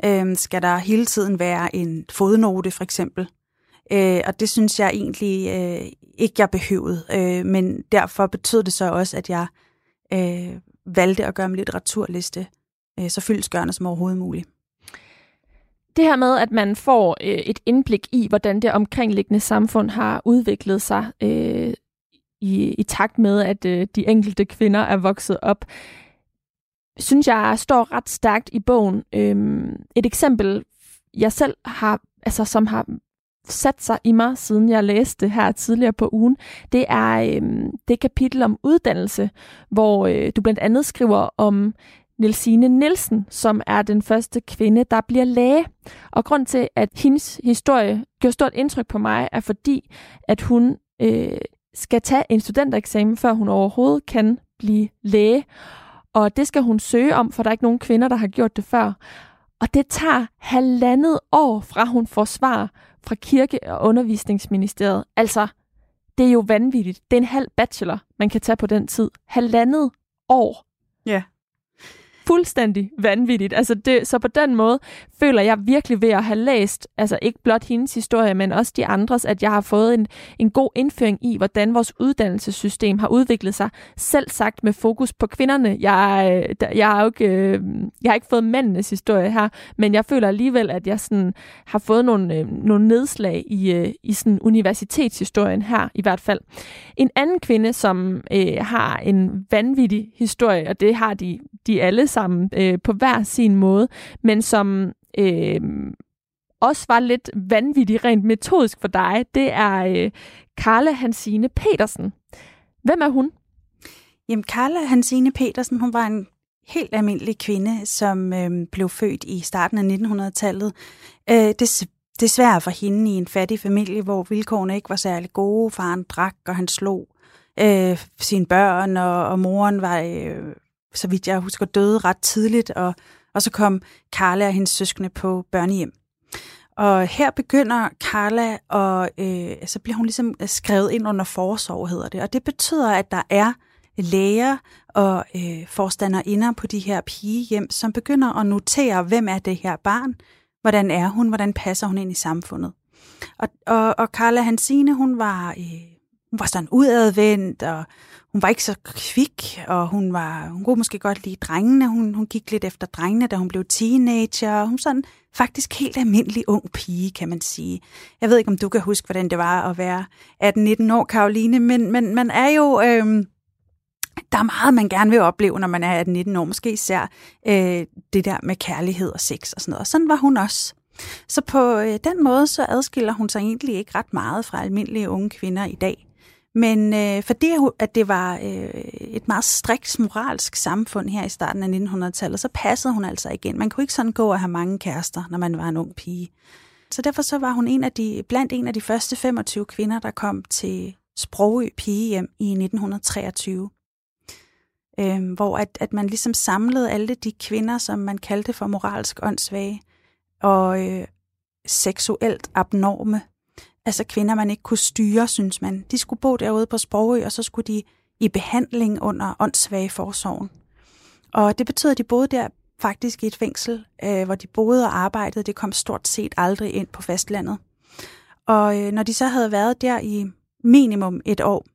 Øh, skal der hele tiden være en fodnote, for eksempel? Øh, og det synes jeg egentlig øh, ikke, jeg behøvede. Øh, men derfor betød det så også, at jeg øh, valgte at gøre min litteraturliste øh, så fyldsgørende som overhovedet muligt. Det her med, at man får øh, et indblik i, hvordan det omkringliggende samfund har udviklet sig øh, i, i takt med, at øh, de enkelte kvinder er vokset op, synes jeg står ret stærkt i bogen. Øh, et eksempel, jeg selv har, altså som har sat sig i mig, siden jeg læste det her tidligere på ugen, det er øh, det kapitel om uddannelse, hvor øh, du blandt andet skriver om Nelsine Nielsen, som er den første kvinde, der bliver læge. Og grund til, at hendes historie gør stort indtryk på mig, er fordi, at hun øh, skal tage en studentereksamen, før hun overhovedet kan blive læge. Og det skal hun søge om, for der er ikke nogen kvinder, der har gjort det før. Og det tager halvandet år, fra hun får svar fra Kirke- og Undervisningsministeriet. Altså, det er jo vanvittigt. Det er en halv bachelor, man kan tage på den tid. Halvandet år. Fuldstændig vanvittigt. Altså det, så på den måde føler jeg virkelig ved at have læst, altså ikke blot hendes historie, men også de andres, at jeg har fået en, en god indføring i, hvordan vores uddannelsessystem har udviklet sig, selv sagt med fokus på kvinderne. Jeg, jeg, har, jo ikke, øh, jeg har ikke fået mændenes historie her, men jeg føler alligevel, at jeg sådan har fået nogle, øh, nogle nedslag i, øh, i sådan universitetshistorien her i hvert fald. En anden kvinde, som øh, har en vanvittig historie, og det har de, de alle sammen øh, på hver sin måde, men som øh, også var lidt vanvittig rent metodisk for dig, det er øh, Karla Hansine Petersen. Hvem er hun? Jamen, Karla Hansine Petersen, hun var en helt almindelig kvinde, som øh, blev født i starten af 1900-tallet. Øh, det, desværre for hende i en fattig familie, hvor vilkårene ikke var særlig gode. Faren drak, og han slog øh, sine børn, og, og moren var øh, så vidt jeg husker, døde ret tidligt, og, og så kom Carla og hendes søskende på børnehjem. Og her begynder Carla, og øh, så bliver hun ligesom skrevet ind under forsorg, hedder det. Og det betyder, at der er læger og øh, forstanderinder på de her pigehjem, som begynder at notere, hvem er det her barn, hvordan er hun, hvordan passer hun ind i samfundet. Og, og, og Carla Hansine, hun var, øh, hun var sådan udadvendt, og hun var ikke så kvik, og hun var hun kunne måske godt lide drengene. Hun, hun gik lidt efter drengene, da hun blev teenager. Hun var sådan faktisk helt almindelig ung pige, kan man sige. Jeg ved ikke, om du kan huske, hvordan det var at være 18-19 år, Karoline, men, men man er jo... Øh, der er meget, man gerne vil opleve, når man er 18-19 år. Måske især øh, det der med kærlighed og sex og sådan noget. Og sådan var hun også. Så på øh, den måde, så adskiller hun sig egentlig ikke ret meget fra almindelige unge kvinder i dag. Men øh, fordi at det var øh, et meget striks moralsk samfund her i starten af 1900-tallet, så passede hun altså igen. Man kunne ikke sådan gå og have mange kærester, når man var en ung pige. Så derfor så var hun en af de, blandt en af de første 25 kvinder, der kom til Sprogø pigehjem i 1923. Øh, hvor at, at man ligesom samlede alle de kvinder, som man kaldte for moralsk åndssvage og øh, seksuelt abnorme altså kvinder, man ikke kunne styre, synes man. De skulle bo derude på Sprogø, og så skulle de i behandling under åndssvage forsorgen. Og det betød, at de boede der faktisk i et fængsel, øh, hvor de boede og arbejdede. Det kom stort set aldrig ind på fastlandet. Og øh, når de så havde været der i minimum et år,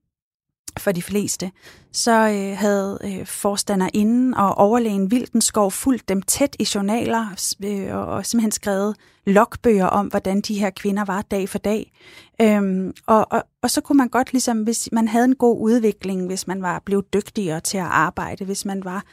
for de fleste, så øh, havde øh, forstanderinden og overlægen Vildenskov fulgt dem tæt i journaler øh, og, og simpelthen skrevet logbøger om, hvordan de her kvinder var dag for dag. Øhm, og, og, og så kunne man godt, ligesom hvis man havde en god udvikling, hvis man var blevet dygtigere til at arbejde, hvis man var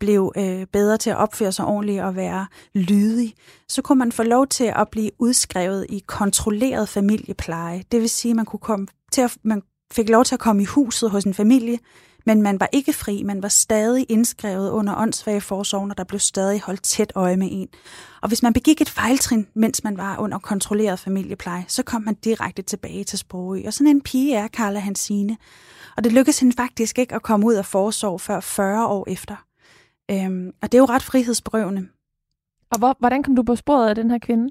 blev øh, bedre til at opføre sig ordentligt og være lydig, så kunne man få lov til at blive udskrevet i kontrolleret familiepleje. Det vil sige, at man kunne komme til at, man fik lov til at komme i huset hos en familie, men man var ikke fri, man var stadig indskrevet under åndssvage forsorgen, og der blev stadig holdt tæt øje med en. Og hvis man begik et fejltrin, mens man var under kontrolleret familiepleje, så kom man direkte tilbage til Sprogø. Og sådan en pige er Carla Hansine. Og det lykkedes hende faktisk ikke at komme ud af forsorg før 40 år efter. Øhm, og det er jo ret frihedsberøvende. Og hvor, hvordan kom du på sporet af den her kvinde?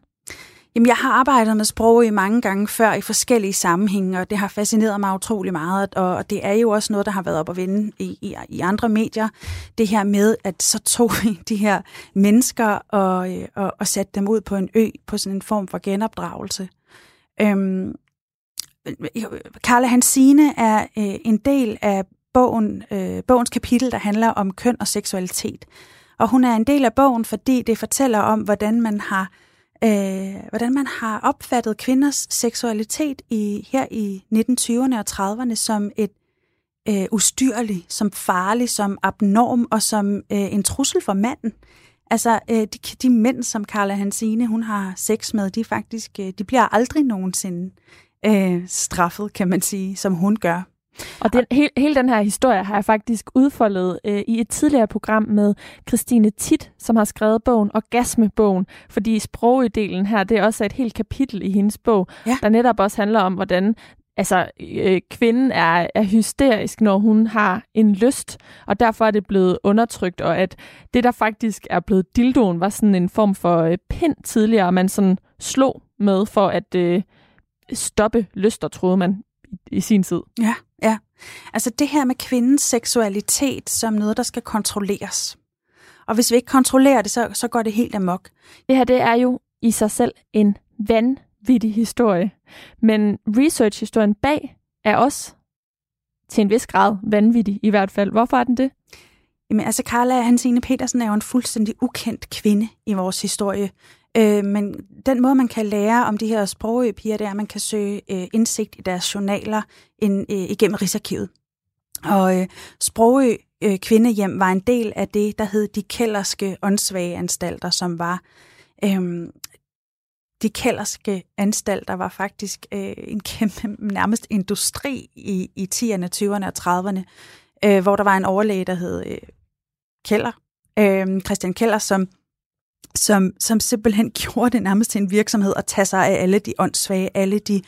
Jamen, jeg har arbejdet med sprog i mange gange før i forskellige sammenhænge, og det har fascineret mig utrolig meget, og det er jo også noget, der har været op at vende i, i, i andre medier. Det her med, at så tog vi de her mennesker og, øh, og, og satte dem ud på en ø på sådan en form for genopdragelse. Øhm, Karla Hansine er øh, en del af bogen, øh, bogens kapitel, der handler om køn og seksualitet. Og hun er en del af bogen, fordi det fortæller om, hvordan man har øh, hvordan man har opfattet kvinders seksualitet i her i 1920'erne og 30'erne som et øh, ustyrligt, som farligt, som abnorm og som øh, en trussel for manden. Altså, øh, de, de mænd, som Carla Hansine, hun har sex med, de faktisk, øh, de bliver aldrig nogensinde øh, straffet, kan man sige, som hun gør. Og den, hele, hele den her historie har jeg faktisk udfoldet øh, i et tidligere program med Christine Tit, som har skrevet bogen Orgasmebogen, fordi sprogdelen her, det er også et helt kapitel i hendes bog, ja. der netop også handler om, hvordan altså, øh, kvinden er, er hysterisk, når hun har en lyst, og derfor er det blevet undertrykt, og at det, der faktisk er blevet dildoen, var sådan en form for øh, pind tidligere, man sådan slog med for at øh, stoppe lyster, troede man i sin tid. Ja, ja. Altså det her med kvindens seksualitet som noget, der skal kontrolleres. Og hvis vi ikke kontrollerer det, så, så går det helt amok. Det her, det er jo i sig selv en vanvittig historie. Men research-historien bag er også til en vis grad vanvittig i hvert fald. Hvorfor er den det? Jamen altså, Carla Hansine Petersen er jo en fuldstændig ukendt kvinde i vores historie. Øh, men den måde, man kan lære om de her sprogøpiger, det er, at man kan søge øh, indsigt i deres journaler ind, øh, igennem Rigsarkivet. Og øh, Sprogø øh, Kvindehjem var en del af det, der hed de kælderske åndssvageanstalter, som var øh, de kælderske anstalter var faktisk øh, en kæmpe, nærmest industri i, i 10'erne, 20'erne og 30'erne, øh, hvor der var en overlæge, der hed øh, Keller, øh, Christian Keller, som som, som simpelthen gjorde det nærmest til en virksomhed at tage sig af alle de åndssvage, alle de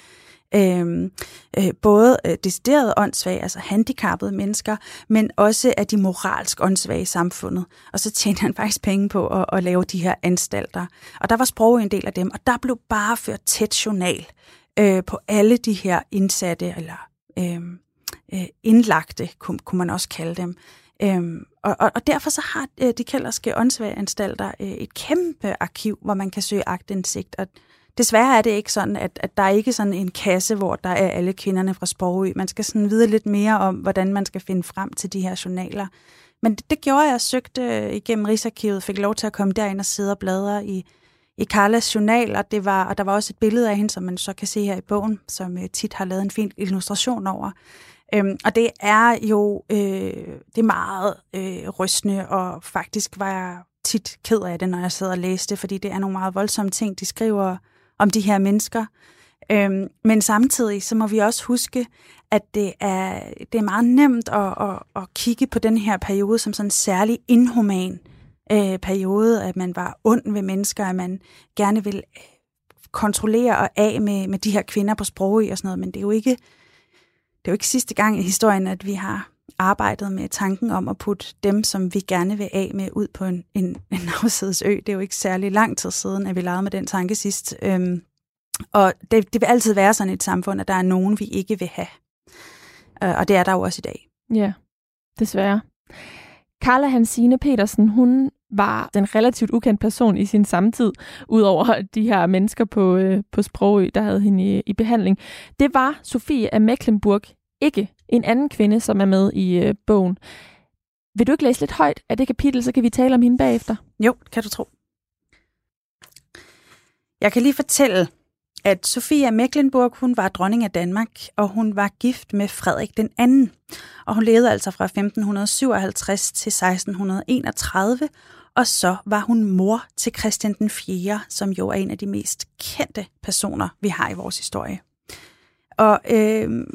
øh, øh, både øh, deciderede åndssvage, altså handicappede mennesker, men også af de moralsk åndssvage i samfundet. Og så tjente han faktisk penge på at, at lave de her anstalter. Og der var sprog en del af dem, og der blev bare ført tæt journal øh, på alle de her indsatte, eller øh, øh, indlagte, kunne, kunne man også kalde dem. Øhm, og, og, og derfor så har øh, de kælderske åndssvageanstalter øh, et kæmpe arkiv, hvor man kan søge agtindsigt. Og desværre er det ikke sådan, at, at der er ikke sådan en kasse, hvor der er alle kvinderne fra Sprogø. Man skal sådan vide lidt mere om, hvordan man skal finde frem til de her journaler. Men det, det gjorde jeg. Jeg søgte øh, igennem Rigsarkivet, fik lov til at komme derind og sidde og bladre i, i Carlas journal, og, det var, og der var også et billede af hende, som man så kan se her i bogen, som øh, tit har lavet en fin illustration over. Øhm, og det er jo øh, det er meget øh, rystende, og faktisk var jeg tit ked af det, når jeg sad og læste, fordi det er nogle meget voldsomme ting, de skriver om de her mennesker. Øhm, men samtidig så må vi også huske, at det er, det er meget nemt at, at, at kigge på den her periode som sådan en særlig inhuman øh, periode, at man var ond ved mennesker, at man gerne vil øh, kontrollere og af med, med de her kvinder på sprog og sådan noget, men det er jo ikke det er jo ikke sidste gang i historien, at vi har arbejdet med tanken om at putte dem, som vi gerne vil af med, ud på en, en, en afsides ø. Det er jo ikke særlig lang tid siden, at vi legede med den tanke sidst. Øhm, og det, det vil altid være sådan et samfund, at der er nogen, vi ikke vil have. Øh, og det er der jo også i dag. Ja, desværre. Carla Hansine Petersen, hun var den relativt ukendt person i sin samtid, udover de her mennesker på, øh, på Sprogø, der havde hende i, i behandling. Det var Sofie af Mecklenburg ikke en anden kvinde, som er med i øh, bogen. Vil du ikke læse lidt højt af det kapitel, så kan vi tale om hende bagefter? Jo, kan du tro. Jeg kan lige fortælle, at Sofia Mecklenburg, hun var dronning af Danmark, og hun var gift med Frederik den anden. Og hun levede altså fra 1557 til 1631, og så var hun mor til Christian den 4., som jo er en af de mest kendte personer, vi har i vores historie. Og øh,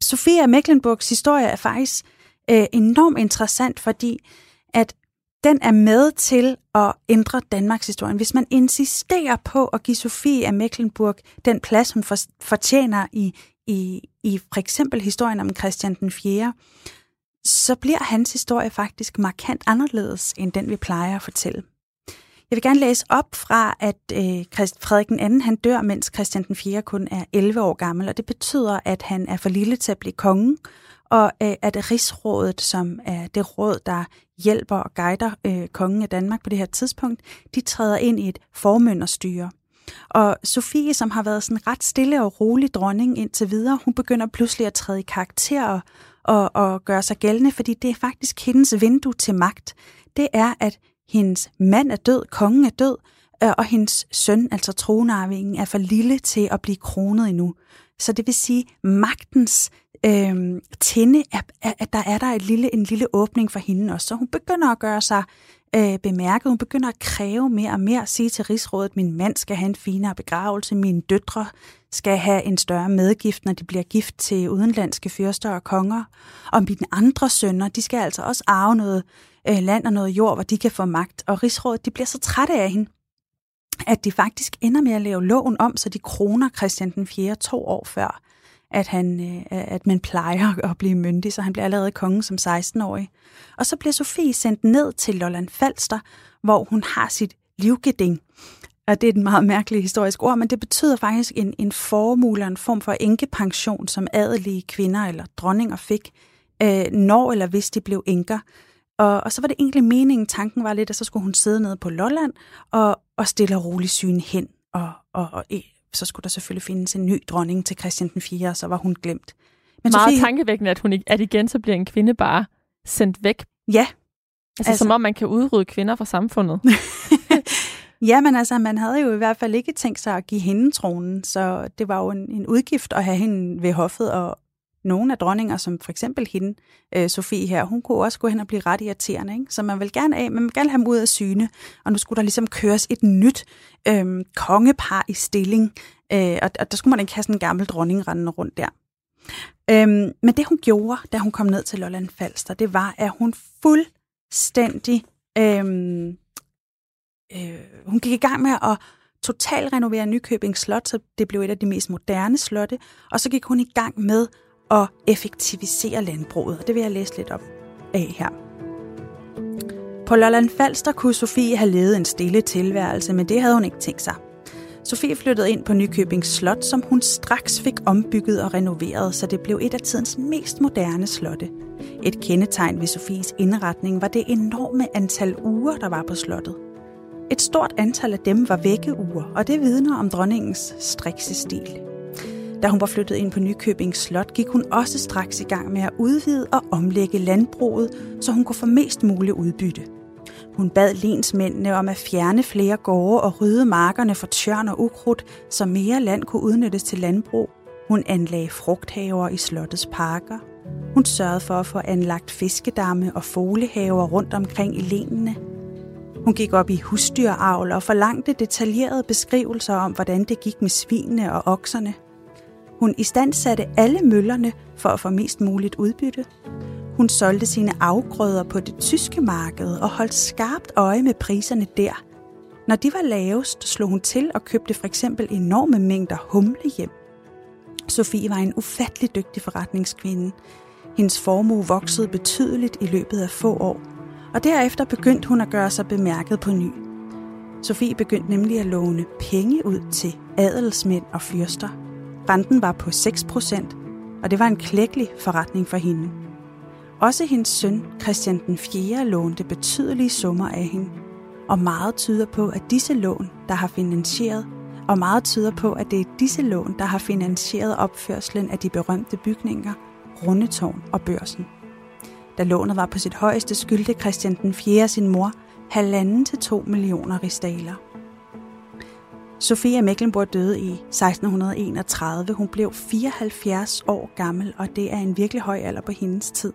Sofia Mecklenburgs historie er faktisk øh, enormt interessant, fordi at den er med til at ændre Danmarks historie. Hvis man insisterer på at give Sofie af Mecklenburg den plads, hun fortjener i, i, i for eksempel historien om Christian den 4., så bliver hans historie faktisk markant anderledes end den, vi plejer at fortælle. Jeg vil gerne læse op fra, at øh, Frederik den anden han dør, mens Christian den 4. kun er 11 år gammel, og det betyder, at han er for lille til at blive konge, og øh, at Rigsrådet, som er det råd, der hjælper og guider øh, kongen af Danmark på det her tidspunkt, de træder ind i et formynderstyre. Og Sofie, som har været sådan ret stille og rolig dronning indtil videre, hun begynder pludselig at træde i karakter og, og, og gøre sig gældende, fordi det er faktisk hendes vindue til magt. Det er, at hendes mand er død, kongen er død, øh, og hendes søn, altså tronarvingen, er for lille til at blive kronet endnu. Så det vil sige, magtens øh, tænde, at, at der er der et lille, en lille åbning for hende også. Så hun begynder at gøre sig øh, bemærket. Hun begynder at kræve mere og mere, at sige til Rigsrådet, min mand skal have en finere begravelse, mine døtre skal have en større medgift, når de bliver gift til udenlandske fyrster og konger. Og mine andre sønner, de skal altså også arve noget øh, land og noget jord, hvor de kan få magt. Og Rigsrådet, de bliver så trætte af hende, at de faktisk ender med at lave loven om, så de kroner Christian den 4. to år før at, han, øh, at man plejer at blive myndig, så han bliver allerede konge som 16-årig. Og så bliver Sofie sendt ned til Lolland Falster, hvor hun har sit livgeding. Og det er et meget mærkeligt historisk ord, men det betyder faktisk en, en formule, en form for enkepension, som adelige kvinder eller dronninger fik, øh, når eller hvis de blev enker. Og, og så var det egentlig meningen, tanken var lidt, at så skulle hun sidde nede på Lolland og, og stille og roligt syne hen og, og, og så skulle der selvfølgelig findes en ny dronning til Christian den 4., og så var hun glemt. Men Meget Sofie... tankevækkende, at, hun, at igen så bliver en kvinde bare sendt væk. Ja. Altså, altså som om man kan udrydde kvinder fra samfundet. ja, men altså, man havde jo i hvert fald ikke tænkt sig at give hende tronen, så det var jo en, en udgift at have hende ved hoffet, og, nogle af dronninger, som for eksempel hende, øh, Sofie her, hun kunne også gå hen og blive ret irriterende. Ikke? Så man vil gerne af, men man vil gerne have dem ud af syne, og nu skulle der ligesom køres et nyt øh, kongepar i stilling, øh, og, og der skulle man ikke have sådan en gammel dronning rendende rundt der. Øhm, men det hun gjorde, da hun kom ned til Lolland Falster, det var, at hun fuldstændig, øhm, øh, hun gik i gang med at totalrenovere Nykøbing Slot, så det blev et af de mest moderne slotte, og så gik hun i gang med at effektivisere landbruget, og det vil jeg læse lidt op af her. På Lolland Falster kunne Sofie have levet en stille tilværelse, men det havde hun ikke tænkt sig. Sofie flyttede ind på Nykøbing Slot, som hun straks fik ombygget og renoveret, så det blev et af tidens mest moderne slotte. Et kendetegn ved Sofies indretning var det enorme antal uger, der var på slottet. Et stort antal af dem var vækkeuger, og det vidner om dronningens strikse stil. Da hun var flyttet ind på Nykøbing Slot, gik hun også straks i gang med at udvide og omlægge landbruget, så hun kunne få mest muligt udbytte. Hun bad lensmændene om at fjerne flere gårde og rydde markerne for tjørn og ukrudt, så mere land kunne udnyttes til landbrug. Hun anlagde frugthaver i slottets parker. Hun sørgede for at få anlagt fiskedamme og folehaver rundt omkring i lenene. Hun gik op i husdyravl og forlangte detaljerede beskrivelser om, hvordan det gik med svinene og okserne – hun istandsatte alle møllerne for at få mest muligt udbytte. Hun solgte sine afgrøder på det tyske marked og holdt skarpt øje med priserne der. Når de var lavest, slog hun til og købte for eksempel enorme mængder humle hjem. Sofie var en ufattelig dygtig forretningskvinde. Hendes formue voksede betydeligt i løbet af få år, og derefter begyndte hun at gøre sig bemærket på ny. Sofie begyndte nemlig at låne penge ud til adelsmænd og fyrster – Renten var på 6%, og det var en klækkelig forretning for hende. også hendes søn Christian den 4. lånte betydelige summer af hende, og meget tyder på, at disse lån, der har finansieret, og meget tyder på, at det er disse lån, der har finansieret opførslen af de berømte bygninger, Rundetårn og Børsen. Da lånet var på sit højeste, skyldte Christian den 4. sin mor halvanden til to millioner ristaler. Sofia Mecklenburg døde i 1631. Hun blev 74 år gammel, og det er en virkelig høj alder på hendes tid.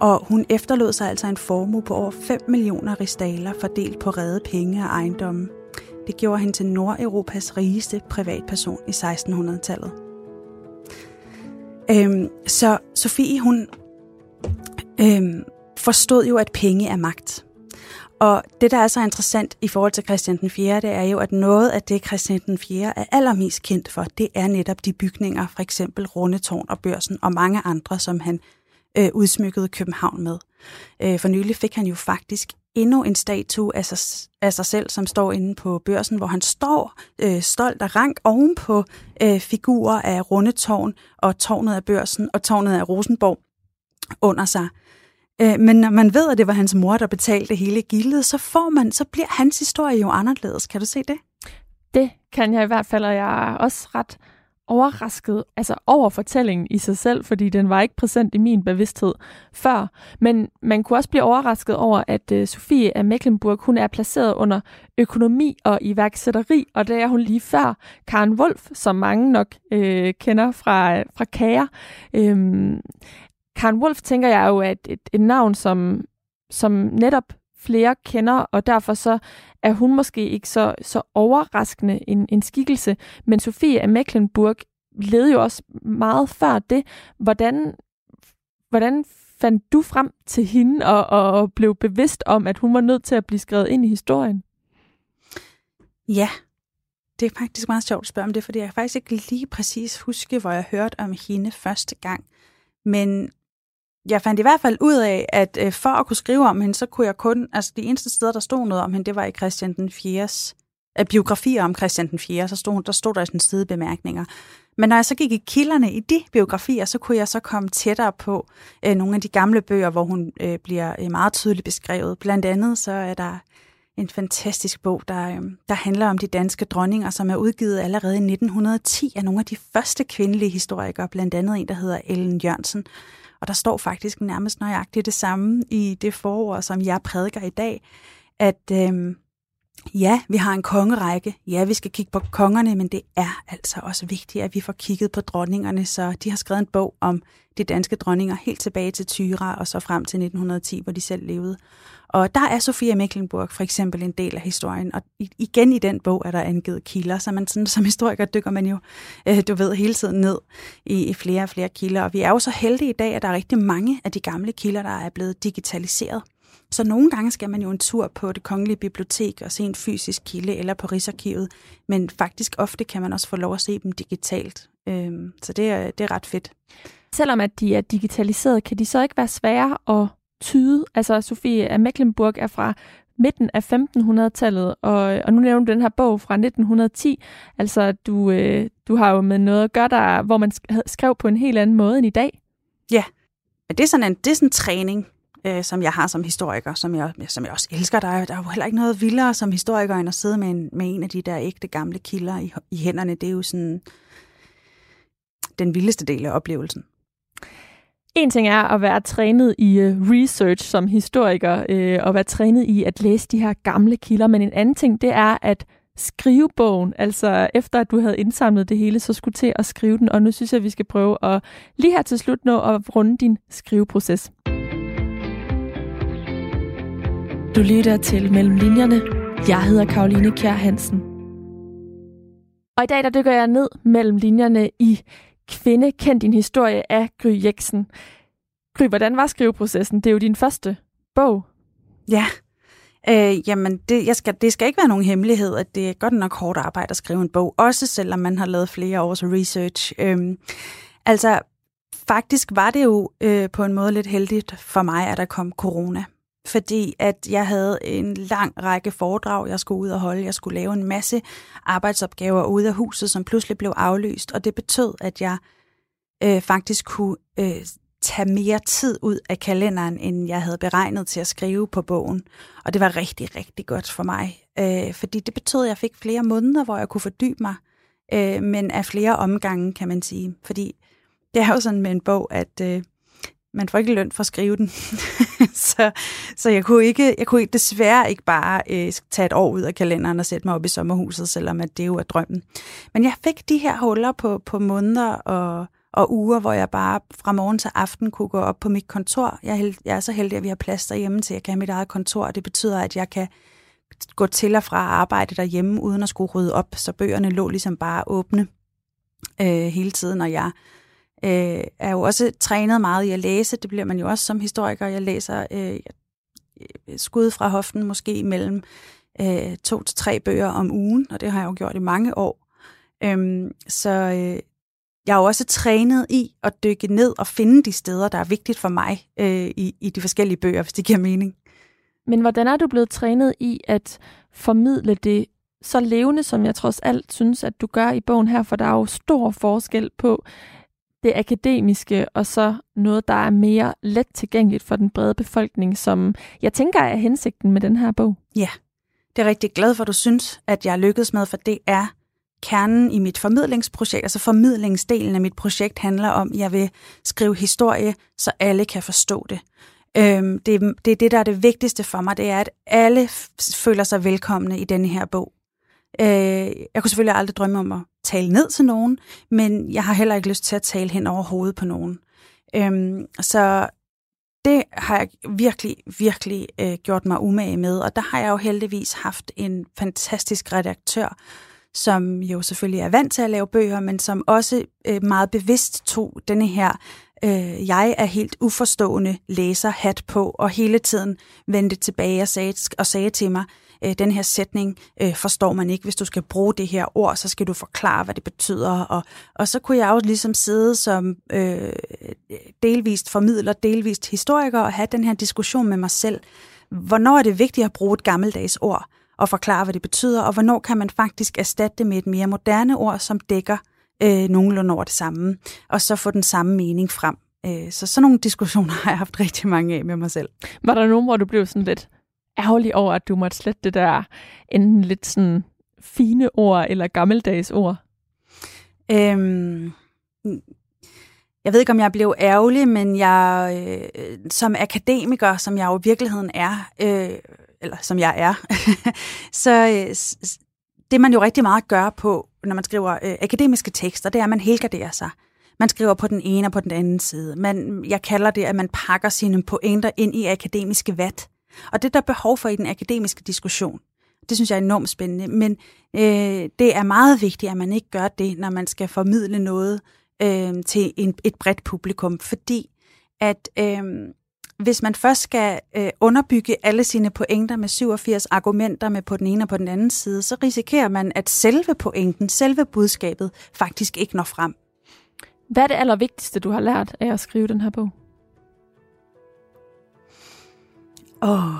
Og hun efterlod sig altså en formue på over 5 millioner ristaler fordelt på redde penge og ejendomme. Det gjorde hende til Nordeuropas rigeste privatperson i 1600-tallet. Øhm, så Sofie, hun øhm, forstod jo, at penge er magt. Og det, der er så interessant i forhold til Christian den 4., det er jo, at noget af det, Christian den 4. er allermest kendt for, det er netop de bygninger, for eksempel Rundetårn og Børsen og mange andre, som han øh, udsmykkede København med. Øh, for nylig fik han jo faktisk endnu en statue af sig, af sig selv, som står inde på børsen, hvor han står øh, stolt og rank ovenpå øh, figurer af Rundetårn og tårnet af børsen og tårnet af Rosenborg under sig. Øh, men når man ved, at det var hans mor, der betalte hele gildet, så får man, så bliver hans historie jo anderledes. Kan du se det? Det kan jeg i hvert fald, og jeg er også ret overrasket altså over fortællingen i sig selv, fordi den var ikke præsent i min bevidsthed før. Men man kunne også blive overrasket over, at uh, Sofie af Mecklenburg, hun er placeret under økonomi og iværksætteri, og det er hun lige før Karen Wolf, som mange nok øh, kender fra, øh, fra Kager. Øhm, Karen Wolf tænker jeg jo er et, et, et navn, som, som netop flere kender, og derfor så er hun måske ikke så, så overraskende en, en skikkelse. Men Sofie af Mecklenburg led jo også meget før det. Hvordan, hvordan fandt du frem til hende og, og blev bevidst om, at hun var nødt til at blive skrevet ind i historien? Ja, det er faktisk meget sjovt at spørge om det, fordi jeg kan faktisk ikke lige præcis huske, hvor jeg hørte om hende første gang. Men jeg fandt i hvert fald ud af, at øh, for at kunne skrive om hende, så kunne jeg kun, altså de eneste steder, der stod noget om hende, det var i Christian den 4's Øh, biografier om Christian den 4. Så stod, der stod der sådan sidebemærkninger. Men når jeg så gik i kilderne i de biografier, så kunne jeg så komme tættere på øh, nogle af de gamle bøger, hvor hun øh, bliver øh, meget tydeligt beskrevet. Blandt andet så er der en fantastisk bog, der, øh, der handler om de danske dronninger, som er udgivet allerede i 1910 af nogle af de første kvindelige historikere, blandt andet en, der hedder Ellen Jørgensen. Og der står faktisk nærmest nøjagtigt det samme i det forord, som jeg prædiker i dag, at øh, ja, vi har en kongerække, ja, vi skal kigge på kongerne, men det er altså også vigtigt, at vi får kigget på dronningerne, så de har skrevet en bog om de danske dronninger helt tilbage til Tyra og så frem til 1910, hvor de selv levede. Og der er Sofia Mecklenburg for eksempel en del af historien, og igen i den bog er der angivet kilder, så man sådan, som historiker dykker man jo, øh, du ved, hele tiden ned i, i flere og flere kilder. Og vi er jo så heldige i dag, at der er rigtig mange af de gamle kilder, der er blevet digitaliseret. Så nogle gange skal man jo en tur på det kongelige bibliotek og se en fysisk kilde eller på Rigsarkivet, men faktisk ofte kan man også få lov at se dem digitalt. Øhm, så det er, det er ret fedt. Selvom at de er digitaliseret, kan de så ikke være svære at tyde? Altså Sofie af Mecklenburg er fra midten af 1500-tallet, og, og nu nævner du den her bog fra 1910. Altså, du, øh, du har jo med noget at gøre der, hvor man skrev på en helt anden måde end i dag. Ja, det er sådan en, det er sådan en træning, øh, som jeg har som historiker, som jeg, som jeg også elsker. Der er, der er jo heller ikke noget vildere som historiker, end at sidde med en, med en af de der ægte gamle kilder i, i hænderne. Det er jo sådan den vildeste del af oplevelsen. En ting er at være trænet i øh, research som historiker, øh, og være trænet i at læse de her gamle kilder, men en anden ting, det er at skrive bogen. Altså efter at du havde indsamlet det hele, så skulle til at skrive den, og nu synes jeg, at vi skal prøve at lige her til slut nå at runde din skriveproces. Du lytter til Mellem Linjerne. Jeg hedder Karoline Kjær Hansen. Og i dag der dykker jeg ned mellem linjerne i Kvinde, kend din historie af Gry Jeksen. Gry, hvordan var skriveprocessen? Det er jo din første bog. Ja, øh, jamen det, jeg skal, det skal ikke være nogen hemmelighed, at det er godt nok hårdt arbejde at skrive en bog, også selvom man har lavet flere års research. Øh, altså, faktisk var det jo øh, på en måde lidt heldigt for mig, at der kom corona fordi at jeg havde en lang række foredrag, jeg skulle ud og holde. Jeg skulle lave en masse arbejdsopgaver ude af huset, som pludselig blev aflyst, og det betød, at jeg øh, faktisk kunne øh, tage mere tid ud af kalenderen, end jeg havde beregnet til at skrive på bogen. Og det var rigtig, rigtig godt for mig, øh, fordi det betød, at jeg fik flere måneder, hvor jeg kunne fordybe mig, øh, men af flere omgange, kan man sige. Fordi det er jo sådan med en bog, at øh, man får ikke løn for at skrive den. så så jeg, kunne ikke, jeg kunne desværre ikke bare øh, tage et år ud af kalenderen og sætte mig op i sommerhuset, selvom at det jo er drømmen. Men jeg fik de her huller på, på måneder og, og uger, hvor jeg bare fra morgen til aften kunne gå op på mit kontor. Jeg er, held, jeg er så heldig, at vi har plads derhjemme til, at jeg kan have mit eget kontor, det betyder, at jeg kan gå til og fra arbejde derhjemme, uden at skulle rydde op, så bøgerne lå ligesom bare åbne øh, hele tiden, og jeg øh, er jo også trænet meget i at læse. Det bliver man jo også som historiker. Jeg læser øh, øh, skud fra hoften måske mellem øh, to til tre bøger om ugen, og det har jeg jo gjort i mange år. Øhm, så øh, jeg er jo også trænet i at dykke ned og finde de steder, der er vigtigt for mig øh, i, i de forskellige bøger, hvis det giver mening. Men hvordan er du blevet trænet i at formidle det så levende, som jeg trods alt synes, at du gør i bogen her? For der er jo stor forskel på det akademiske, og så noget, der er mere let tilgængeligt for den brede befolkning, som jeg tænker er hensigten med den her bog. Ja, det er rigtig glad for, at du synes, at jeg lykkedes med, for det er kernen i mit formidlingsprojekt. Altså formidlingsdelen af mit projekt handler om, at jeg vil skrive historie, så alle kan forstå det. Øhm, det, det er det, der er det vigtigste for mig, det er, at alle føler sig velkomne i denne her bog. Øh, jeg kunne selvfølgelig aldrig drømme om at tale ned til nogen, men jeg har heller ikke lyst til at tale hen over hovedet på nogen. Øhm, så det har jeg virkelig, virkelig øh, gjort mig umage med, og der har jeg jo heldigvis haft en fantastisk redaktør, som jo selvfølgelig er vant til at lave bøger, men som også øh, meget bevidst tog denne her øh, jeg er helt uforstående læser hat på, og hele tiden vendte tilbage og sagde, og sagde til mig, øh, den her sætning øh, forstår man ikke. Hvis du skal bruge det her ord, så skal du forklare, hvad det betyder. Og, og så kunne jeg jo ligesom sidde som øh, delvist formidler, delvist historiker og have den her diskussion med mig selv. Hvornår er det vigtigt at bruge et gammeldags ord og forklare, hvad det betyder, og hvornår kan man faktisk erstatte det med et mere moderne ord, som dækker øh, nogenlunde over det samme, og så få den samme mening frem. Øh, så sådan nogle diskussioner har jeg haft rigtig mange af med mig selv. Var der nogen, hvor du blev sådan lidt ærgerlig over, at du måtte slette det der enten lidt sådan fine ord eller gammeldags ord? Øhm, jeg ved ikke, om jeg blev ærgerlig, men jeg øh, som akademiker, som jeg jo i virkeligheden er, øh, eller som jeg er, så øh, det man jo rigtig meget gør på, når man skriver øh, akademiske tekster, det er, at man helgarderer sig. Man skriver på den ene og på den anden side. Man, jeg kalder det, at man pakker sine pointer ind i akademiske vat. Og det der er behov for i den akademiske diskussion. Det synes jeg er enormt spændende. Men øh, det er meget vigtigt, at man ikke gør det, når man skal formidle noget øh, til en, et bredt publikum. Fordi at øh, hvis man først skal øh, underbygge alle sine pointer med 87 argumenter med på den ene og på den anden side, så risikerer man, at selve pointen, selve budskabet faktisk ikke når frem. Hvad er det allervigtigste, du har lært af at skrive den her bog? Åh. Oh.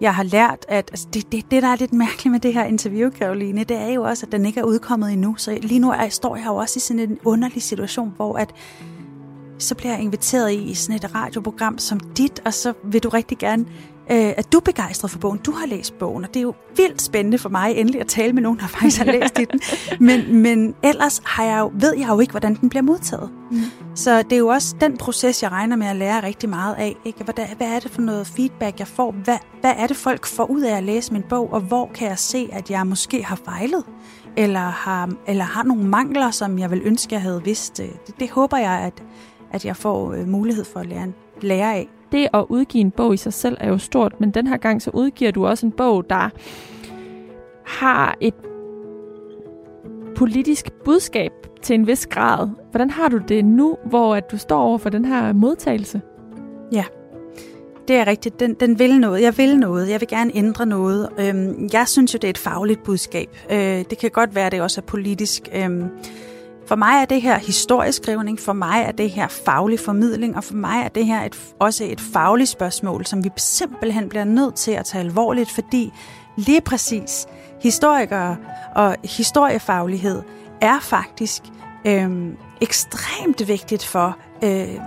Jeg har lært, at altså det, det, det, der er lidt mærkeligt med det her interview, Karoline, det er jo også, at den ikke er udkommet endnu. Så lige nu er, står jeg jo også i sådan en underlig situation, hvor at så bliver jeg inviteret i, i sådan et radioprogram som dit, og så vil du rigtig gerne øh, at du er begejstret for bogen. Du har læst bogen, og det er jo vildt spændende for mig endelig at tale med nogen, der faktisk har læst den. Men, men ellers har jeg jo, ved jeg jo ikke, hvordan den bliver modtaget. Mm. Så det er jo også den proces, jeg regner med at lære rigtig meget af. Ikke? Hvad, hvad er det for noget feedback, jeg får? Hvad, hvad er det, folk får ud af at læse min bog? Og hvor kan jeg se, at jeg måske har fejlet? Eller har, eller har nogle mangler, som jeg vil ønske, jeg havde vidst? Det, det håber jeg, at, at jeg får øh, mulighed for at lære, lære af det at udgive en bog i sig selv er jo stort, men den her gang så udgiver du også en bog, der har et politisk budskab til en vis grad. Hvordan har du det nu, hvor at du står over for den her modtagelse? Ja, det er rigtigt. Den, den vil noget. Jeg vil noget. Jeg vil gerne ændre noget. Øhm, jeg synes jo, det er et fagligt budskab. Øh, det kan godt være, at det også er politisk. Øhm, for mig er det her historieskrivning, for mig er det her faglig formidling, og for mig er det her et, også et fagligt spørgsmål, som vi simpelthen bliver nødt til at tage alvorligt, fordi lige præcis historikere og historiefaglighed er faktisk øh, ekstremt vigtigt for øh,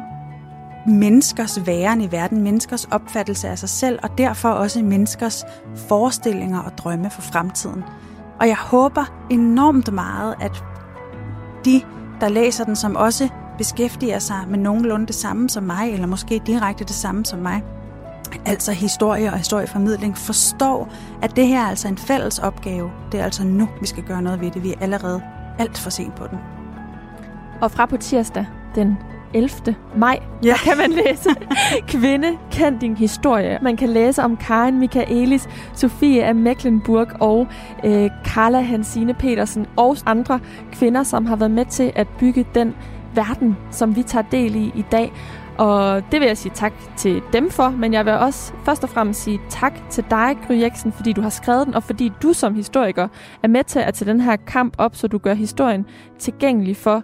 menneskers væren i verden, menneskers opfattelse af sig selv, og derfor også menneskers forestillinger og drømme for fremtiden. Og jeg håber enormt meget, at de, der læser den, som også beskæftiger sig med nogenlunde det samme som mig, eller måske direkte det samme som mig, altså historie og historieformidling, forstår, at det her er altså en fælles opgave. Det er altså nu, vi skal gøre noget ved det. Vi er allerede alt for sent på den. Og fra på tirsdag, den 11. maj, ja. kan man læse Kvinde, kend din historie. Man kan læse om Karen Michaelis, Sofie af Mecklenburg og øh, Carla Hansine Petersen og andre kvinder, som har været med til at bygge den verden, som vi tager del i i dag. Og det vil jeg sige tak til dem for, men jeg vil også først og fremmest sige tak til dig, Gry Jeksen, fordi du har skrevet den, og fordi du som historiker er med til at tage den her kamp op, så du gør historien tilgængelig for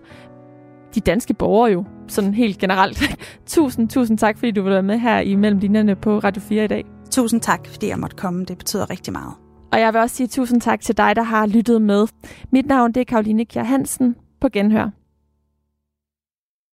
de danske borgere jo, sådan helt generelt. tusind, tusind tak, fordi du vil være med her i Mellemlinjerne på Radio 4 i dag. Tusind tak, fordi jeg måtte komme. Det betyder rigtig meget. Og jeg vil også sige tusind tak til dig, der har lyttet med. Mit navn det er Karoline Kjær Hansen. På genhør.